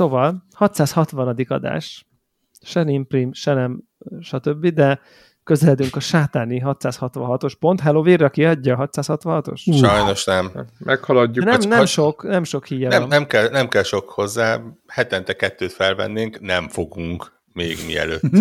Szóval 660. adás, se nem prim, se nem, stb., de közeledünk a sátáni 666-os pont. Hello, vérre kiadja a 666-os? Sajnos nem. Meghaladjuk. Nem, nem sok, nem sok híja Nem, nem, kell, nem kell sok hozzá, hetente kettőt felvennénk, nem fogunk még mielőtt.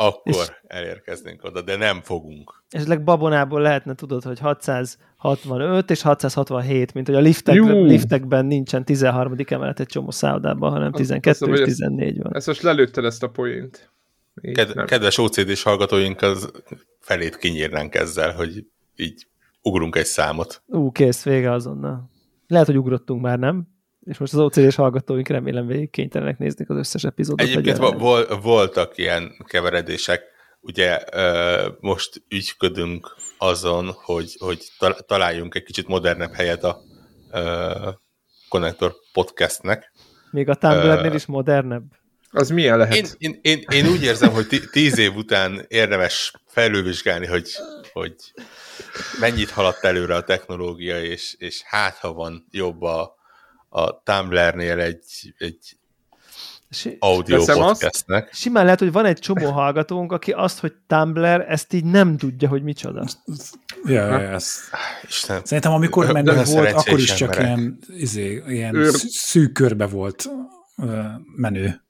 Akkor elérkeznénk oda, de nem fogunk. Esetleg babonából lehetne, tudod, hogy 665 és 667, mint hogy a liftek, liftekben nincsen 13. emelet egy csomó szállodában, hanem Azt- 12 azt és hogy ezt- 14 van. Ezt most lelőtted ezt a poént. Így Ked, nem. kedves OCD-s hallgatóink, az felét kinyírnánk ezzel, hogy így ugrunk egy számot. Ú, kész, vége azonnal. Lehet, hogy ugrottunk már, nem? És most az OCD-s hallgatóink remélem végig kénytelenek nézni az összes epizódot. Egyébként vol, voltak ilyen keveredések. Ugye most ügyködünk azon, hogy, hogy ta- találjunk egy kicsit modernebb helyet a Connector podcastnek. Még a Tumblr-nél is modernebb. Az milyen lehet? Én, én, én, én úgy érzem, hogy tí- tíz év után érdemes felülvizsgálni, hogy, hogy mennyit haladt előre a technológia, és, és hát ha van jobb a, a Tumblr-nél egy, egy Si- audio Veszem azt. podcastnek. Simán lehet, hogy van egy csomó hallgatónk, aki azt, hogy Tumblr, ezt így nem tudja, hogy micsoda. Ja, ja, ja, ez. Isten. Szerintem amikor menő volt, akkor is csak emberek. ilyen, izé, ilyen Őr- szűk körbe volt menő.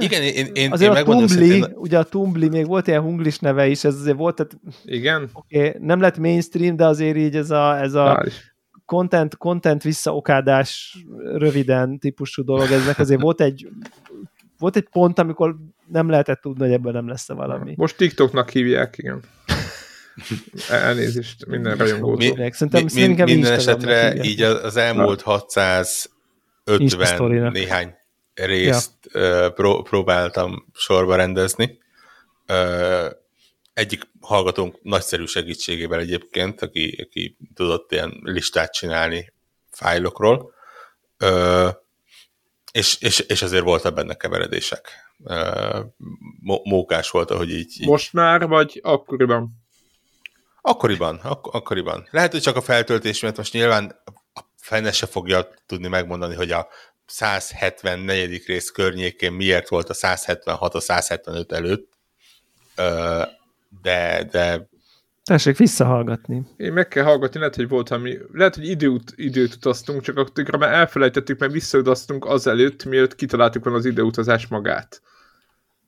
Igen, én, én, Azért én a Tumbli, szintén, ugye a Tumbli, még volt ilyen hunglis neve is, ez azért volt, tehát Igen? okay, nem lett mainstream, de azért így ez a, ez a Hál' is. Content, content visszaokádás röviden típusú dolog, eznek azért volt egy volt egy pont, amikor nem lehetett tudni, hogy ebből nem lesz valami. Most TikToknak hívják, igen. Elnézést minden rajongótól. mi, Szerintem, mi, minden Instagramnak esetre hívják. így az elmúlt 650 Instastorynak. néhány részt ja. pró, próbáltam sorba rendezni. Egyik hallgatónk nagyszerű segítségével egyébként, aki, aki tudott ilyen listát csinálni fájlokról, Ö, és, és, és azért voltak benne keveredések. Ö, mó- mókás volt, ahogy így, így Most már, vagy akkoriban? Akkoriban, ak- akkoriban. Lehet, hogy csak a feltöltés miatt most nyilván a fene se fogja tudni megmondani, hogy a 174. rész környékén miért volt a 176 a 175 előtt, de, de Tessék visszahallgatni. Én meg kell hallgatni, lehet, hogy volt valami, lehet, hogy időt, időt utaztunk, csak akkor már elfelejtettük, mert visszautaztunk azelőtt, mielőtt kitaláltuk volna az időutazás magát.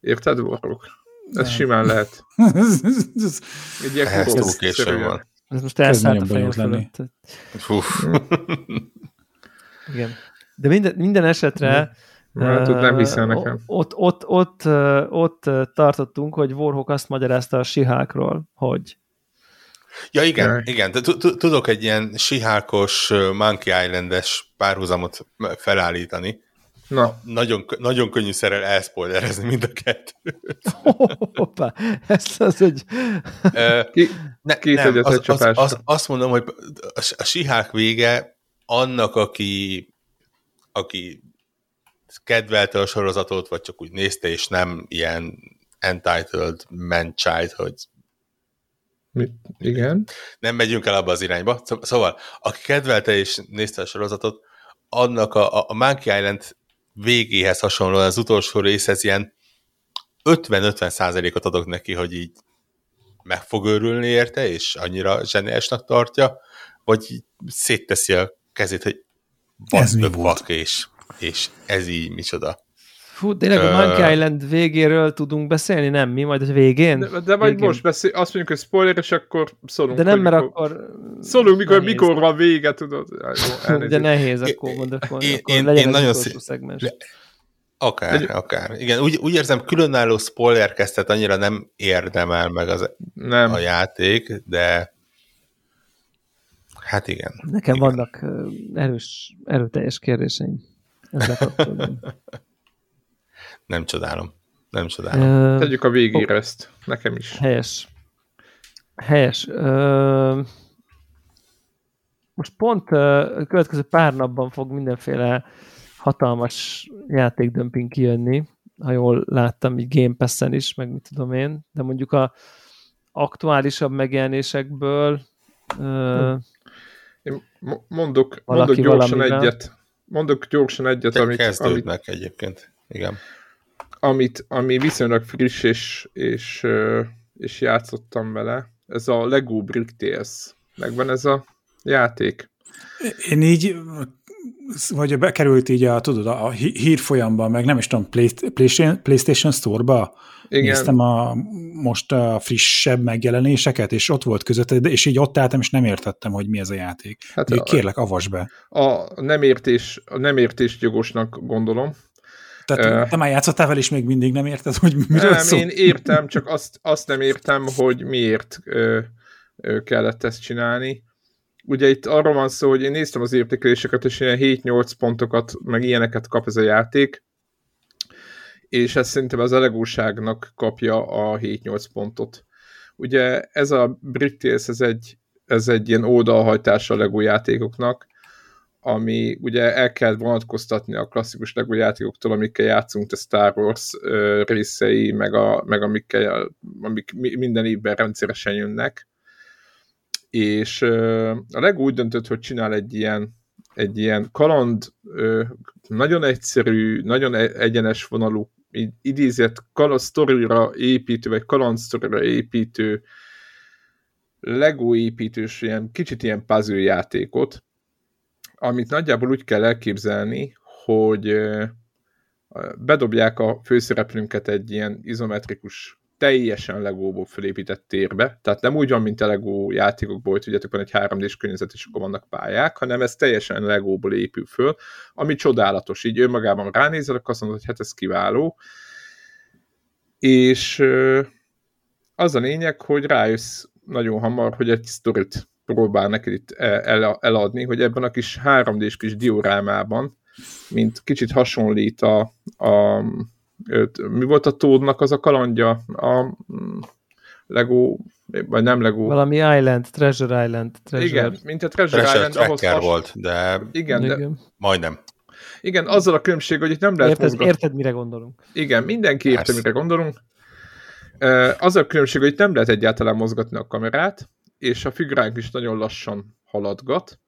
Érted, Borok? Ez Nem. simán lehet. Egy ilyen ehhez túl későn van. Ez most elszállt a fejem fölött. Igen. De minden, minden esetre Hát, ott nem hiszel nekem. Ott, ott, ott, ott tartottunk, hogy Warhawk azt magyarázta a sihákról, hogy Ja, igen, Jaj. igen. Tudok egy ilyen sihákos Monkey Island-es párhuzamot felállítani. Na, Nagyon, nagyon könnyű szerel elszpoilerezni mind a kettőt. hoppá, ez az, Ö, ki, Ne, Két nem, az, egy az, csapásra. az, azt mondom, hogy a, a sihák vége annak, aki, aki kedvelte a sorozatot, vagy csak úgy nézte, és nem ilyen entitled man-child, hogy mi, igen. nem megyünk el abba az irányba. Szó- Szóval, aki kedvelte és nézte a sorozatot, annak a, a- Monkey Island végéhez hasonlóan az utolsó részhez ilyen 50-50 százalékot adok neki, hogy így meg fog örülni érte, és annyira zseniásnak tartja, vagy szétteszi a kezét, hogy Ez mi volt? és, és ez így micsoda. fú, tényleg a Monkey Island végéről tudunk beszélni, nem mi? Majd a végén? De, de majd Végén. most beszél, azt mondjuk, hogy spoiler, és akkor szólunk. De nem, mert mikor, akkor... Szólunk, mikor, nehéz. mikor van vége, tudod. Jó. De nehéz, akkor mondok, akkor, Én- akkor én- legyen én nagyon szí- szegmens. Le- Akár, Egy- akár. Igen, úgy, úgy érzem, különálló spoilerkeztet annyira nem érdemel meg az, Nem. a játék, de hát igen. Nekem igen. vannak erős, erőteljes kérdéseim. Ezzel kapcsolatban. Nem csodálom. Nem csodálom. Ö, Tegyük a végére ezt. Nekem is. Helyes. Helyes. Ö, most pont a következő pár napban fog mindenféle hatalmas játékdömping kijönni, ha jól láttam, így Game Pass-en is, meg mit tudom én, de mondjuk a aktuálisabb megjelenésekből ö, Én mo- mondok, mondok gyorsan valamivel. egyet. Mondok gyorsan egyet, amit, amit, Kezdődnek egyébként. Igen. amit, ami viszonylag friss, és, és, és játszottam vele. Ez a Lego Brick Tales. Megvan ez a játék. Én így, vagy bekerült így a, tudod, a hí- hírfolyamban, meg nem is tudom, Play, PlayStation, PlayStation Store-ba, Igen. néztem a, most a frissebb megjelenéseket, és ott volt között, de- és így ott álltam, és nem értettem, hogy mi ez a játék. Hát a- kérlek, avasd be. A nem értés, a nem értés jogosnak gondolom. Tehát uh, te már játszottál vele, és még mindig nem érted, hogy miről Nem, szól? én értem, csak azt, azt nem értem, hogy miért ö, ö, kellett ezt csinálni. Ugye itt arról van szó, hogy én néztem az értékeléseket, és ilyen 7-8 pontokat, meg ilyeneket kap ez a játék, és ez szerintem az elegóságnak kapja a 7-8 pontot. Ugye ez a Brick Tales, ez egy, ez egy ilyen oldalhajtása a Lego játékoknak, ami ugye el kell vonatkoztatni a klasszikus Lego játékoktól, amikkel játszunk, a Star Wars ö, részei, meg, a, meg amikkel, amik mi- minden évben rendszeresen jönnek. És a Lego úgy döntött, hogy csinál egy ilyen, egy ilyen kaland, nagyon egyszerű, nagyon e- egyenes vonalú, idézett kaland sztorira építő, vagy kaland sztorira építő Lego építős, ilyen, kicsit ilyen puzzle játékot, amit nagyjából úgy kell elképzelni, hogy bedobják a főszereplőnket egy ilyen izometrikus, teljesen legóból felépített térbe, tehát nem úgy van, mint a Lego játékokból, hogy tudjátok, van egy 3D-s környezet, és akkor vannak pályák, hanem ez teljesen legóból épül föl, ami csodálatos, így önmagában ránézel, akkor azt mondod, hogy hát ez kiváló, és az a lényeg, hogy rájössz nagyon hamar, hogy egy sztorit próbál neked itt el, eladni, hogy ebben a kis 3D-s kis diorámában, mint kicsit hasonlít a, a mi volt a Tódnak az a kalandja? A mm, Lego, vagy nem Lego. Valami Island, Treasure Island. Treasure. Igen, mint a Treasure, Treasure Island, ahhoz Tracker has... volt, de Igen, de, Igen. majdnem. igen, azzal a különbség, hogy itt nem lehet Érted, mozgatni. érted, mire gondolunk? Igen, mindenki érte, mire gondolunk. Az a különbség, hogy itt nem lehet egyáltalán mozgatni a kamerát, és a figuránk is nagyon lassan haladgat,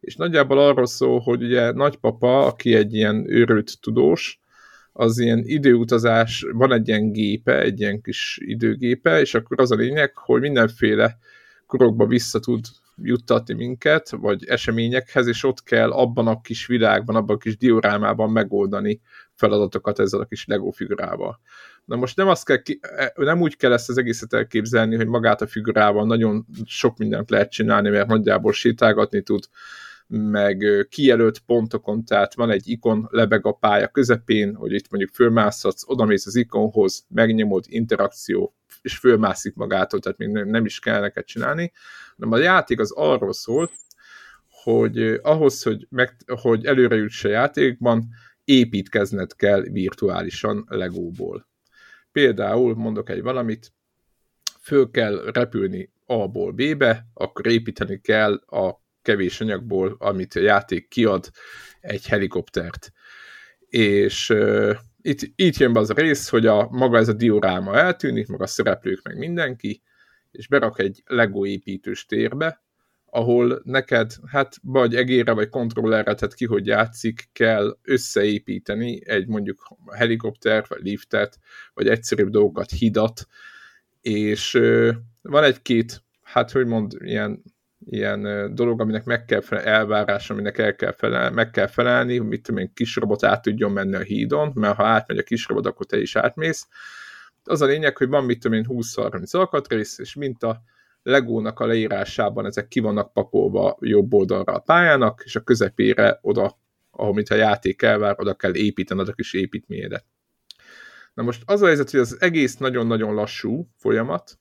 és nagyjából arról szól, hogy ugye nagypapa, aki egy ilyen őrült tudós, az ilyen időutazás, van egy ilyen gépe, egy ilyen kis időgépe, és akkor az a lényeg, hogy mindenféle korokba vissza tud juttatni minket, vagy eseményekhez, és ott kell abban a kis világban, abban a kis diorámában megoldani feladatokat ezzel a kis Lego figurával. Na most nem, azt kell ki, nem úgy kell ezt az egészet elképzelni, hogy magát a figurával nagyon sok mindent lehet csinálni, mert nagyjából sétálgatni tud, meg kijelölt pontokon, tehát van egy ikon, lebeg a pálya közepén, hogy itt mondjuk fölmászhatsz, odamész az ikonhoz, megnyomod, interakció, és fölmászik magától, tehát még nem, is kell neked csinálni, hanem a játék az arról szól, hogy ahhoz, hogy, meg, hogy előre juts a játékban, építkezned kell virtuálisan Legóból. Például mondok egy valamit, föl kell repülni A-ból B-be, akkor építeni kell a kevés anyagból, amit a játék kiad, egy helikoptert. És uh, itt, itt jön be az a rész, hogy a maga ez a dioráma eltűnik, meg a szereplők, meg mindenki, és berak egy Lego építős térbe, ahol neked, hát vagy egére, vagy kontrollerre, tehát ki hogy játszik, kell összeépíteni egy mondjuk helikoptert, vagy liftet, vagy egyszerűbb dolgokat, hidat, és uh, van egy-két, hát hogy mond, ilyen ilyen dolog, aminek meg kell felelni, elvárás, aminek el kell felel, meg kell felelni, mit tudom én, kis robot át tudjon menni a hídon, mert ha átmegy a kis robot, akkor te is átmész. Az a lényeg, hogy van mit tudom én 20-30 alkatrész, és mint a Legónak a leírásában ezek ki vannak pakolva jobb oldalra a pályának, és a közepére oda, ahol mint a játék elvár, oda kell építened a kis építményedet. Na most az a helyzet, hogy az egész nagyon-nagyon lassú folyamat,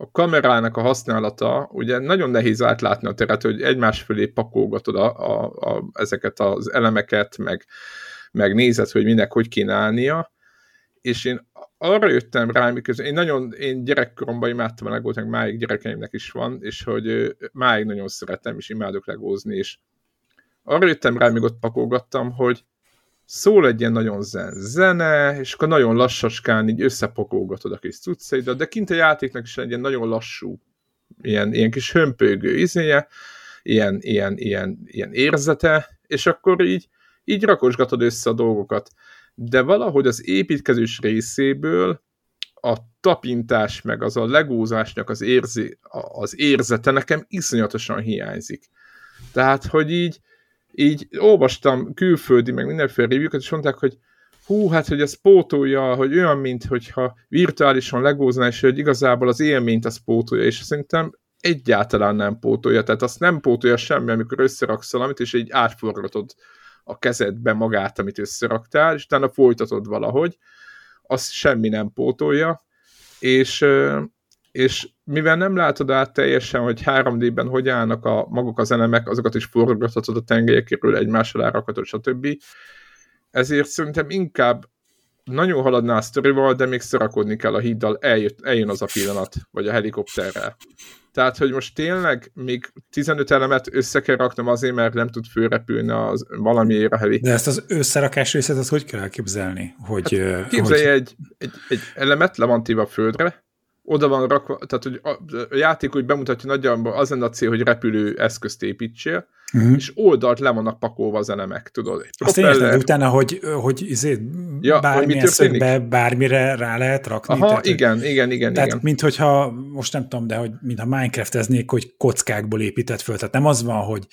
a kamerának a használata, ugye nagyon nehéz átlátni a teret, hogy egymás fölé pakolgatod a, a, a, ezeket az elemeket, meg, meg nézed, hogy minek hogy kéne állnia, és én arra jöttem rá, miközben én nagyon, én gyerekkoromban imádtam a legót, meg máig gyerekeimnek is van, és hogy máig nagyon szeretem, és imádok legózni, és arra jöttem rá, míg ott pakolgattam, hogy szól egy ilyen nagyon zen zene, és akkor nagyon lassaskán így összepakolgatod a kis cuccaidat, de kint a játéknak is egy ilyen nagyon lassú, ilyen, ilyen kis hömpögő izéje, ilyen, ilyen, ilyen, ilyen érzete, és akkor így, így rakosgatod össze a dolgokat. De valahogy az építkezés részéből a tapintás, meg az a legózásnak az, érzi, az érzete nekem iszonyatosan hiányzik. Tehát, hogy így, így olvastam külföldi, meg mindenféle review és mondták, hogy hú, hát hogy ez pótolja, hogy olyan, mint hogyha virtuálisan legózna, és hogy igazából az élményt az pótolja, és szerintem egyáltalán nem pótolja, tehát azt nem pótolja semmi, amikor összeraksz valamit, és így átforgatod a kezedbe magát, amit összeraktál, és utána folytatod valahogy, azt semmi nem pótolja, és, és mivel nem látod át teljesen, hogy 3D-ben hogy állnak a maguk az elemek, azokat is forgathatod a tengelyekről, egymással elrakhatod, stb. Ezért szerintem inkább nagyon haladná a sztorival, de még szarakodni kell a híddal, eljött, eljön az a pillanat, vagy a helikopterrel. Tehát, hogy most tényleg még 15 elemet össze kell raknom azért, mert nem tud fölrepülni az valamiért a heli. De ezt az összerakás részét, az hogy kell elképzelni? Hogy, hát, képzelj hogy... Egy, egy, egy elemet, le van a földre, oda van rakva, tehát hogy a, játék úgy bemutatja nagyjából az lenne a cél, hogy repülő eszközt építsél, uh-huh. és oldalt le vannak pakolva az elemek, tudod. Azt én értem, utána, hogy, hogy izé, ja, bármilyen szögbe bármire rá lehet rakni. Aha, tehát, igen, hogy, igen, igen. Tehát, igen. mint hogyha, most nem tudom, de hogy mintha Minecrafteznék, hogy kockákból épített föl. Tehát nem az van, hogy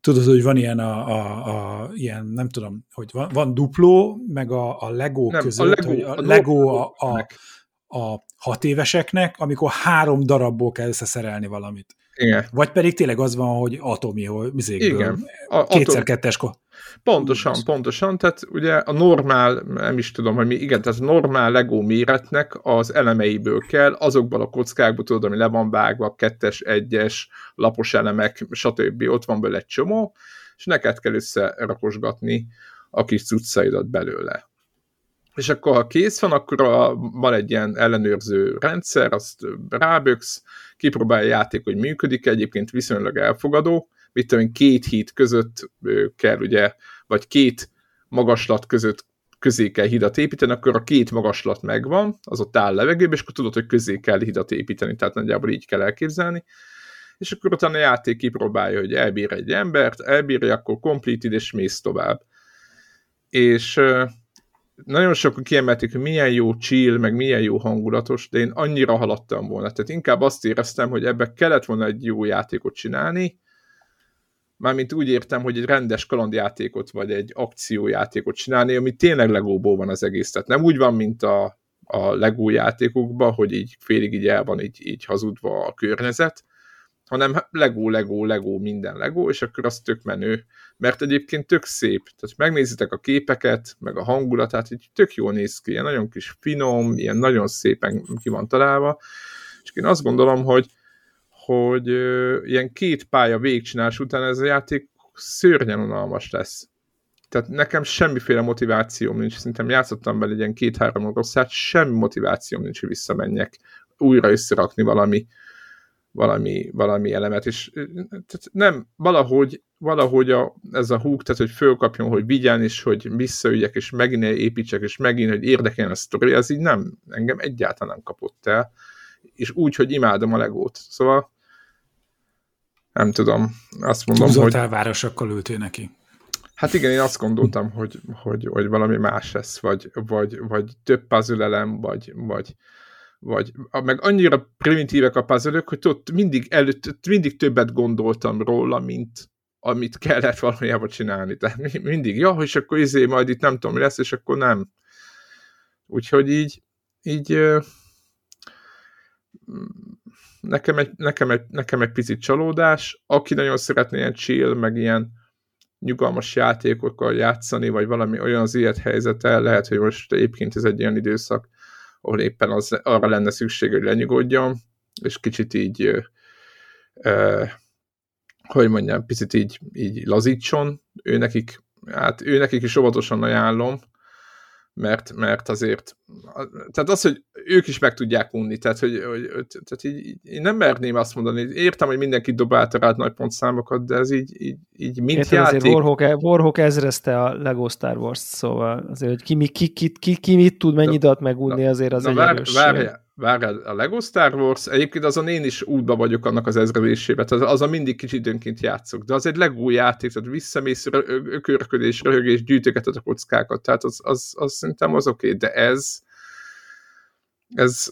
tudod, hogy van ilyen a, a, a ilyen, nem tudom, hogy van, van dupló, meg a, a Lego nem, között, a Lego, hogy a, a Lego a, a, a hat éveseknek, amikor három darabból kell összeszerelni valamit. Igen. Vagy pedig tényleg az van, hogy atomi, hogy Igen. A, kétszer kettes Pontosan, pontosan, tehát ugye a normál, nem is tudom, hogy mi, igen, tehát a normál Lego méretnek az elemeiből kell, azokból a kockákból, tudod, ami le van vágva, kettes, egyes, lapos elemek, stb. Ott van belőle egy csomó, és neked kell összerakosgatni a kis cuccaidat belőle és akkor ha kész van, akkor a, van egy ilyen ellenőrző rendszer, azt ráböksz, kipróbálja a játék, hogy működik, egyébként viszonylag elfogadó, mit tudom két híd között kell ugye, vagy két magaslat között közé kell hidat építeni, akkor a két magaslat megvan, az ott áll levegőben, és akkor tudod, hogy közé kell hidat építeni, tehát nagyjából így kell elképzelni, és akkor utána a játék kipróbálja, hogy elbír egy embert, elbírja, akkor completed, és mész tovább. És nagyon sokan kiemelték, hogy milyen jó chill, meg milyen jó hangulatos, de én annyira haladtam volna. Tehát inkább azt éreztem, hogy ebbe kellett volna egy jó játékot csinálni, mármint úgy értem, hogy egy rendes kalandjátékot, vagy egy akciójátékot csinálni, ami tényleg legóból van az egész. Tehát nem úgy van, mint a, a Lego játékokban, hogy így félig így el van így, így hazudva a környezet, hanem Lego, Lego, Lego, minden Lego, és akkor az tök menő, mert egyébként tök szép. Tehát megnézitek a képeket, meg a hangulatát, így tök jól néz ki, ilyen nagyon kis finom, ilyen nagyon szépen ki van találva, és én azt gondolom, hogy hogy ö, ilyen két pálya végigcsinálás után ez a játék szörnyen unalmas lesz. Tehát nekem semmiféle motivációm nincs, szerintem játszottam egy ilyen két-három oroszát, semmi motivációm nincs, hogy visszamenjek újra összerakni valami valami, valami elemet, és tehát nem, valahogy, valahogy a, ez a húg, tehát hogy fölkapjon, hogy vigyen, és hogy visszaüljek, és megint építsek, és megint, hogy érdekeljen a sztori, ez így nem, engem egyáltalán nem kapott el, és úgy, hogy imádom a legót. Szóval nem tudom, azt mondom, Túlzott hogy... elvárosokkal ültél neki. Hát igen, én azt gondoltam, hogy, hogy, hogy valami más lesz, vagy, vagy, vagy több puzzle elem, vagy, vagy, vagy meg annyira primitívek a puzzle hogy ott mindig, előtt, mindig többet gondoltam róla, mint amit kellett valójában csinálni. Tehát mindig, ja, és akkor izé, majd itt nem tudom, mi lesz, és akkor nem. Úgyhogy így, így nekem egy, nekem, egy, nekem egy picit csalódás. Aki nagyon szeretné ilyen chill, meg ilyen nyugalmas játékokkal játszani, vagy valami olyan az ilyet helyzete, lehet, hogy most egyébként ez egy ilyen időszak, ahol éppen az, arra lenne szükség, hogy lenyugodjon, és kicsit így, ö, hogy mondjam, picit így, így lazítson. Ő nekik, hát ő nekik is óvatosan ajánlom, mert, mert azért, tehát az, hogy ők is meg tudják unni, tehát, hogy, hogy tehát így, én nem merném azt mondani, értem, hogy mindenki dobálta rád nagy pontszámokat, de ez így, így, így mint Értem, játék. Azért Warhawk, e- Warhawk ezrezte a Lego Star Wars-t, szóval azért, hogy ki, ki, ki, ki, ki mit tud, mennyi időt megunni, azért az na, egy vár, erős. Várjál, várjál, a Lego Star Wars, egyébként azon én is útba vagyok annak az ezrelésébe, tehát az a mindig kicsit időnként játszok, de az egy Lego játék, tehát visszamész, ökörködés, röhögés, gyűjtögeted a kockákat, tehát az, az, az szerintem az oké, okay, de ez ez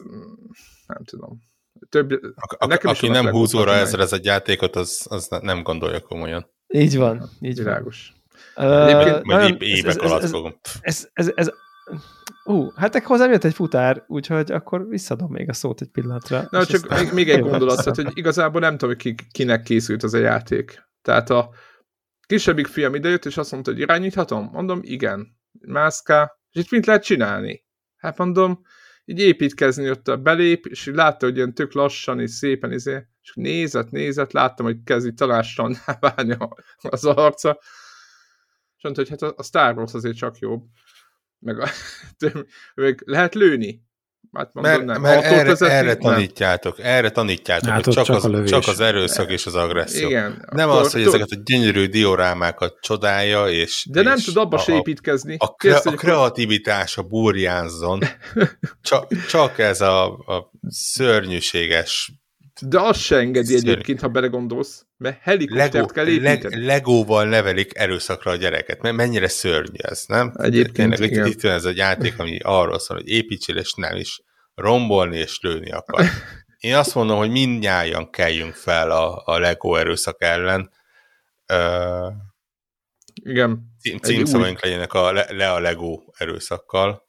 nem tudom. Több, a, nekem aki nem húzóra ezzel ez egy játékot, az, az nem gondolja komolyan. Így van, így Világos. van. Egyébként majd évek ez, alatt ez, fogom. Ez, ez, ez, Ú, hát akkor hozzám jött egy futár, úgyhogy akkor visszadom még a szót egy pillanatra. Na, csak még, még egy gondolat, tehát, hogy igazából nem tudom, ki, kinek készült az a játék. Tehát a kisebbik fiam idejött, és azt mondta, hogy irányíthatom? Mondom, igen. Mászká, és itt mit lehet csinálni? Hát mondom, így építkezni ott a belép, és látta, hogy ilyen tök lassan és szépen, izé, és nézett, nézett, láttam, hogy kezdi találsan válni az arca, és mondta, hogy hát a Star Wars azért csak jobb meg, a, meg lehet lőni. Hát mondom, mert, nem. mert erre, vezetni, erre tanítjátok, nem. erre tanítjátok, hát hogy csak, csak, az, csak az erőszak és az agresszió. Igen, nem akkor, az, hogy ezeket a gyönyörű diorámákat csodálja, és De nem tud abba se építkezni. A, a, a kreativitása burjánzzon. csak, csak ez a, a szörnyűséges de azt se engedi Szerint. egyébként, ha belegondolsz, mert helikoptert Lego, kell építeni. Leg, legóval nevelik erőszakra a gyereket. Mert mennyire szörnyű ez, nem? Egyébként Tényleg, igen. Itt, van ez a játék, ami arról szól, hogy építsél, és nem is rombolni és lőni akar. Én azt mondom, hogy mindnyájan keljünk fel a, a Lego erőszak ellen. Uh, igen. Címszavaink legyenek a le, le a Lego erőszakkal.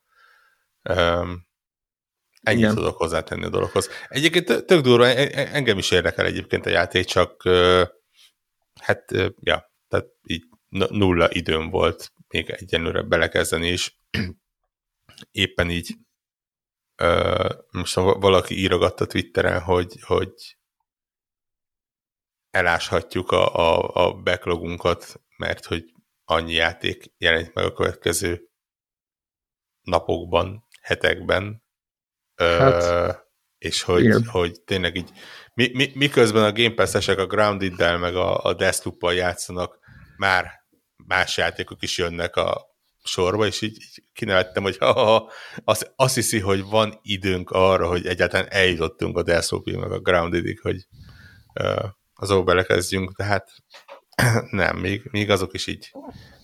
Um, Ennyit Igen. tudok hozzátenni a dologhoz. Egyébként tök durva, e, e, engem is érdekel egyébként a játék, csak hát, ja, tehát így nulla időm volt még egyenlőre belekezdeni is. Éppen így most valaki írogatta Twitteren, hogy, hogy eláshatjuk a, a, a backlogunkat, mert hogy annyi játék jelenik meg a következő napokban, hetekben, Hát, és hogy, hogy tényleg így, mi, mi, miközben a Game Pass-esek a Grounded-del meg a, a Deathloop-pal játszanak, már más játékok is jönnek a sorba, és így, így kinevettem, hogy ha, ha, azt, azt hiszi, hogy van időnk arra, hogy egyáltalán eljutottunk a deathloop meg a Grounded-ig, hogy uh, azok belekezdjünk, de hát nem, még, még azok is így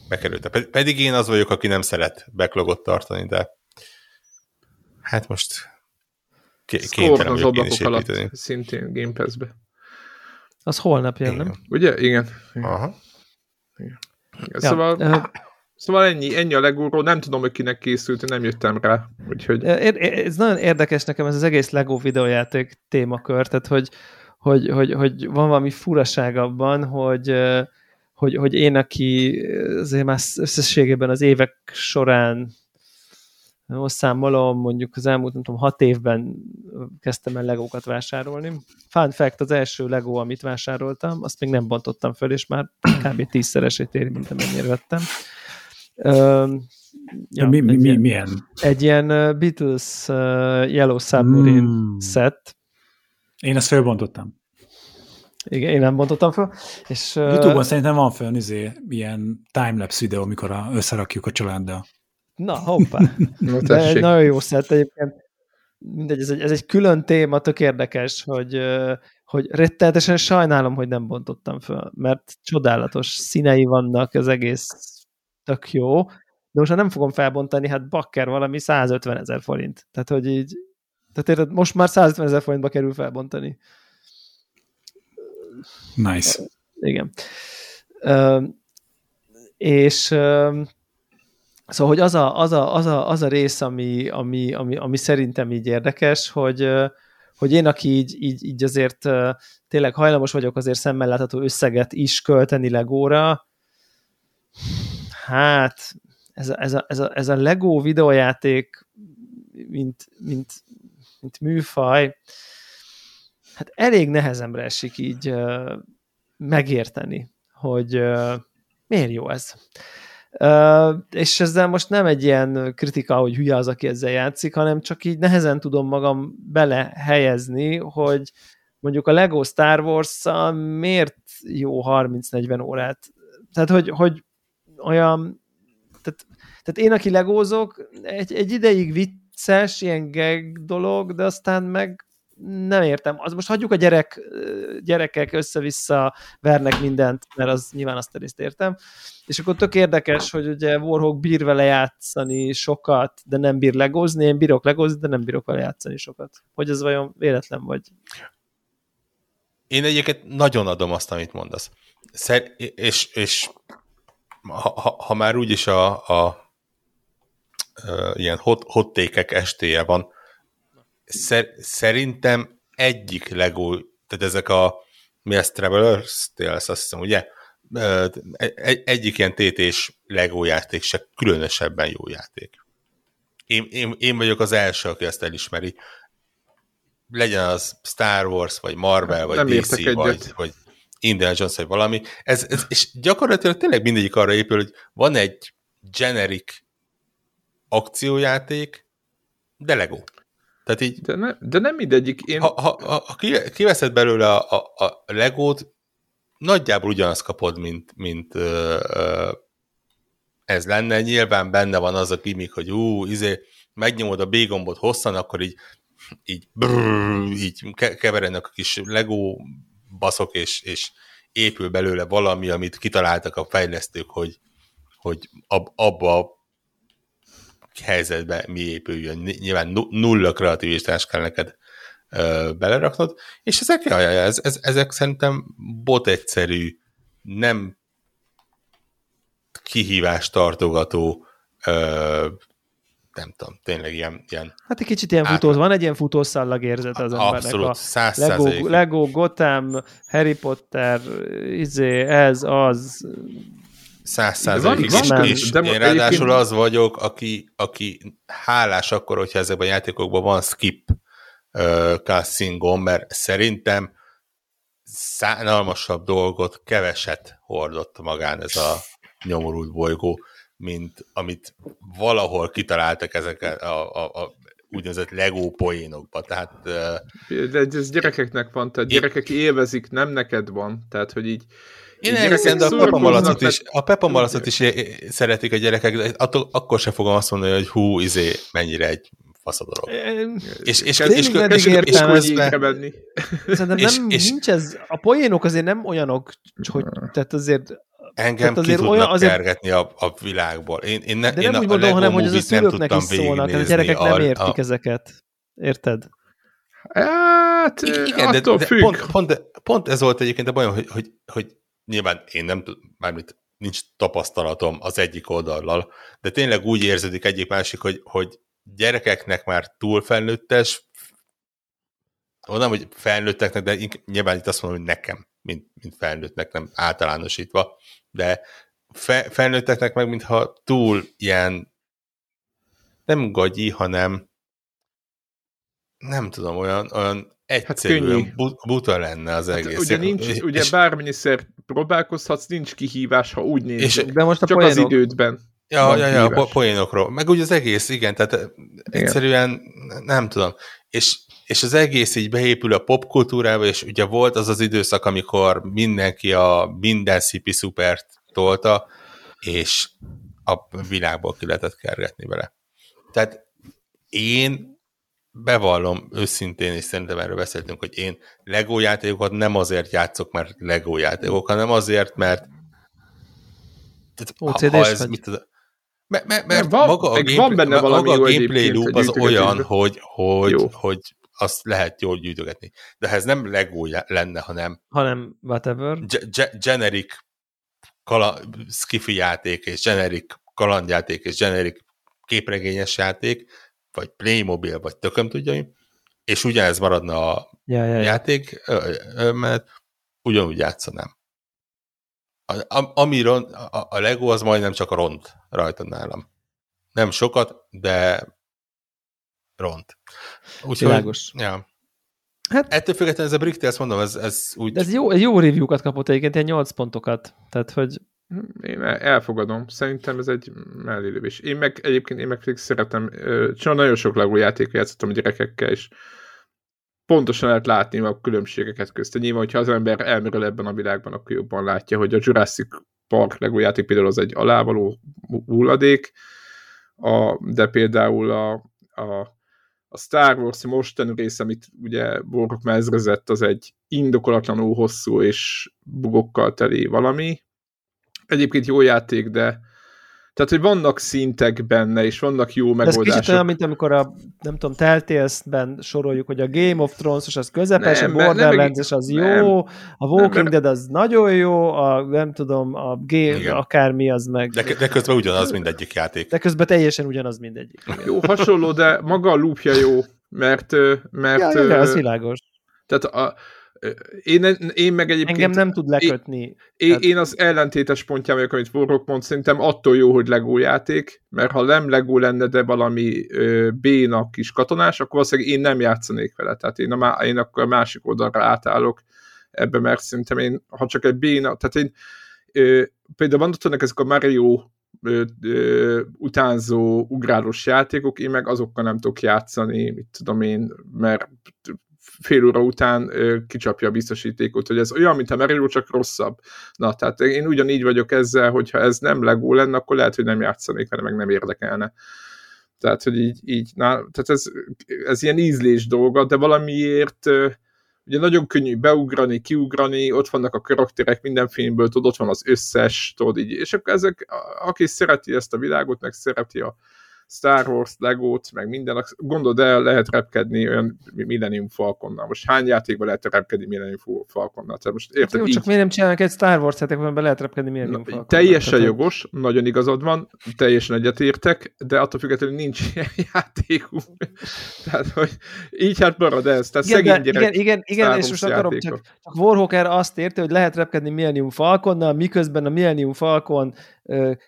bekerültek. Pedig én az vagyok, aki nem szeret backlogot tartani, de hát most kénytelen az ablakok alatt szintén Game Pass-be. Az holnap jön, nem? Ugye? Igen. Igen. Aha. Igen. Ja, szóval, uh, szóval ennyi, ennyi a legóról, nem tudom, hogy kinek készült, nem jöttem rá. Úgyhogy... Ez nagyon érdekes nekem ez az egész Lego videójáték témakör, tehát hogy, hogy, hogy, hogy van valami furaság abban, hogy, hogy, hogy én, aki azért már összességében az évek során most számolom, mondjuk az elmúlt, nem tudom, hat évben kezdtem el legókat vásárolni. Fun fact, az első legó, amit vásároltam, azt még nem bontottam föl, és már kb. tízszeresét éri, mint amennyire vettem. Uh, ja, mi, mi, mi, ilyen, milyen? Egy ilyen Beatles uh, Yellow Submarine mm. set. Én ezt felbontottam. Igen, én nem bontottam fel. És, uh, Youtube-on szerintem van fel izé, ilyen timelapse videó, amikor a, összerakjuk a családdal. Na, hoppá. no, De nagyon jó szett egyébként. Mindegy, ez egy, ez egy külön téma, tök érdekes, hogy, hogy rettenetesen sajnálom, hogy nem bontottam föl, mert csodálatos színei vannak, az egész tök jó, de most nem fogom felbontani, hát bakker valami 150 ezer forint. Tehát, hogy így, tehát érted, most már 150 ezer forintba kerül felbontani. Nice. Igen. Uh, és Szóval, hogy az a, az a, az a, az a rész, ami, ami, ami, ami szerintem így érdekes, hogy, hogy én, aki így, így, így azért tényleg hajlamos vagyok azért szemmel látható összeget is költeni legóra, hát ez a, ez a, ez a, ez a Lego videójáték, mint, mint, mint műfaj, hát elég nehezemre esik így megérteni, hogy miért jó ez. Uh, és ezzel most nem egy ilyen kritika, hogy hülye az, aki ezzel játszik, hanem csak így nehezen tudom magam bele helyezni, hogy mondjuk a Lego Star wars miért jó 30-40 órát. Tehát, hogy, hogy olyan tehát, tehát én, aki legózok, egy, egy ideig vicces, ilyen gag dolog, de aztán meg nem értem. Az most hagyjuk a gyerek, gyerekek össze-vissza vernek mindent, mert az nyilván azt részt értem. És akkor tök érdekes, hogy ugye Warhawk bír vele játszani sokat, de nem bír legozni, én bírok legozni, de nem bírok vele játszani sokat. Hogy ez vajon véletlen vagy? Én egyébként nagyon adom azt, amit mondasz. Szer- és, és ha, ha, ha már úgyis a, a, a ilyen hot, hottékek estéje van, szer, szerintem egyik Lego, tehát ezek a mi ez Travelers Tales, azt hiszem, ugye? Egy, egyik ilyen TT-s Lego játék se különösebben jó játék. Én, én, én vagyok az első, aki ezt elismeri. Legyen az Star Wars, vagy Marvel, vagy Nem DC, vagy, vagy Indiana Jones, vagy valami. Ez, ez, és gyakorlatilag tényleg mindegyik arra épül, hogy van egy generic akciójáték, de Lego. Tehát így, de, ne, de nem mindegyik. Én... Ha, ha, ha, ha kiveszed belőle a, a, a Legót, nagyjából ugyanazt kapod, mint, mint ö, ö, ez lenne. Nyilván benne van az a gimmick, hogy ú, izé, megnyomod a B gombot hosszan, akkor így, így, brrr, így keverednek a kis Lego baszok, és, és épül belőle valami, amit kitaláltak a fejlesztők, hogy, hogy ab, abba helyzetbe mi épüljön. Nyilván nulla kreativitás kell neked ö, beleraknod, és ezek, jaj, jaj, ez, ez, ezek szerintem bot egyszerű, nem kihívást tartogató ö, nem tudom, tényleg ilyen... ilyen hát egy kicsit ilyen futó, van egy ilyen futószallag érzet az embernek. Abszolút, száz Lego, Lego, Gotham, Harry Potter, izé, ez, az, Száz százalékig. És, és de én ráadásul az vagyok, aki, aki hálás akkor, hogyha ezekben a játékokban van skip uh, mert szerintem szánalmasabb dolgot keveset hordott magán ez a nyomorult bolygó, mint amit valahol kitaláltak ezek a, a, a úgynevezett Lego poénokba. Tehát, De ez gyerekeknek van, tehát gyerekek élvezik, nem neked van. Tehát, hogy így én elhiszem, de a Peppa Malacot is, a Peppa Malacot is szeretik a gyerekek, de attól, akkor sem fogom azt mondani, hogy hú, izé, mennyire egy faszadorog. És, és, és, és, és, és közben... Szerintem nem, és, nincs ez, a poénok azért nem olyanok, hogy tehát azért Engem tehát azért ki olyan, azért... kergetni a, a világból. Én, én ne, De én nem úgy mondom, hanem hogy az a szülőknek is szólnak, a gyerekek nem értik a... ezeket. Érted? Hát, igen, de, de pont, pont, pont ez volt egyébként a bajom, hogy, hogy, hogy nyilván én nem, mármint nincs tapasztalatom az egyik oldallal, de tényleg úgy érződik egyik másik, hogy, hogy gyerekeknek már túl felnőttes, nem, hogy felnőtteknek, de nyilván itt azt mondom, hogy nekem, mint, mint felnőttnek, nem általánosítva, de fe, felnőtteknek meg, mintha túl ilyen nem gagyi, hanem nem tudom, olyan, olyan egyszerűen hát but, buta lenne az hát egész. Ugye, nincs, és, ugye bármennyiszer próbálkozhatsz, nincs kihívás, ha úgy néz, és, de most a csak poénok... az idődben. Ja, ja, ja, a poénokról. Meg úgy az egész, igen, tehát igen. egyszerűen nem tudom. És, és az egész így beépül a popkultúrába, és ugye volt az az időszak, amikor mindenki a minden szipi szupert tolta, és a világból ki lehetett kergetni vele. Tehát én bevallom őszintén, és szerintem erről beszéltünk, hogy én Lego játékokat nem azért játszok, mert Lego játékok, hanem azért, mert tehát, ha, ha ez, mit tudom, mert, mert, mert van, maga a, game, van benne valami maga a gameplay loop az olyan, hogy, hogy, hogy azt lehet jól gyűjtögetni. De ez nem Lego lenne, hanem hanem whatever. Ge- generic kala, skifi játék, és generic kalandjáték, és generic képregényes játék, vagy Playmobil, vagy tököm tudja és ugyanez maradna a ja, ja, ja. játék, mert ugyanúgy játszanám. A, a, ami ront, a, a Lego az majdnem csak a ront rajta nálam. Nem sokat, de ront. Úgyhogy, ja. Hát, Ettől függetlenül ez a Brick Tales, mondom, ez, ez úgy... De ez jó, jó review-kat kapott egyébként, ilyen 8 pontokat. Tehát, hogy én elfogadom. Szerintem ez egy mellélövés. Én meg egyébként én meg szeretem, csak nagyon sok Lego játékot játszottam gyerekekkel, és pontosan lehet látni a különbségeket közte. Nyilván, hogyha az ember elmerül ebben a világban, akkor jobban látja, hogy a Jurassic Park Lego játék például az egy alávaló hulladék, a, de például a, a, a Star Wars mostani rész, amit ugye Borok mezrezett, az egy indokolatlanul hosszú és bugokkal teli valami. Egyébként jó játék, de tehát, hogy vannak szintek benne, és vannak jó megoldások. Ez kicsit olyan, mint amikor a, nem tudom, Telltales-ben soroljuk, hogy a Game of Thrones-os az közepes, nem, a Borderlands-es az nem, jó, a Walking nem, Dead az nagyon jó, a nem tudom, a game, igen. akármi az meg... De, de közben ugyanaz mindegyik játék. De közben teljesen ugyanaz mindegyik. Igen. Jó, hasonló, de maga a loopja jó, mert... mert ja, ja, az világos. Tehát a, én, én meg egyébként... Engem nem tud lekötni. Én, én, én az ellentétes pontján vagyok, amit Vorok mond, szerintem attól jó, hogy Lego játék, mert ha nem Lego lenne, de valami ö, béna kis katonás, akkor valószínűleg én nem játszanék vele. Tehát én, a, én akkor a másik oldalra átállok ebbe, mert szerintem én, ha csak egy béna, tehát én ö, például van ezek a Mario ö, ö, utánzó, ugrálós játékok, én meg azokkal nem tudok játszani, mit tudom én, mert fél óra után kicsapja a biztosítékot, hogy ez olyan, mint a Mario, csak rosszabb. Na, tehát én ugyanígy vagyok ezzel, hogyha ez nem legó lenne, akkor lehet, hogy nem játszanék vele, meg nem érdekelne. Tehát, hogy így, így na, tehát ez, ez ilyen ízlés dolga, de valamiért ugye nagyon könnyű beugrani, kiugrani, ott vannak a karakterek minden filmből, tudod, ott van az összes, tudod így, és akkor ezek, aki szereti ezt a világot, meg szereti a, Star Wars, Legót, meg minden, gondold el, lehet repkedni olyan Millennium Falconnal. Most hány játékban lehet repkedni Millennium Falconnal? Tehát most érted, Jó, így... csak miért nem csinálnak egy Star Wars játékban, be lehet repkedni Millennium Falconnal? Teljesen Tehát, jogos, nagyon igazad van, teljesen egyetértek, de attól függetlenül nincs ilyen játékunk. Tehát, hogy így hát marad ez. Tehát igen, szegény gyerek igen, igen, igen és most akarom, csak, csak Warhawker azt érte, hogy lehet repkedni Millennium Falconnal, miközben a Millennium Falcon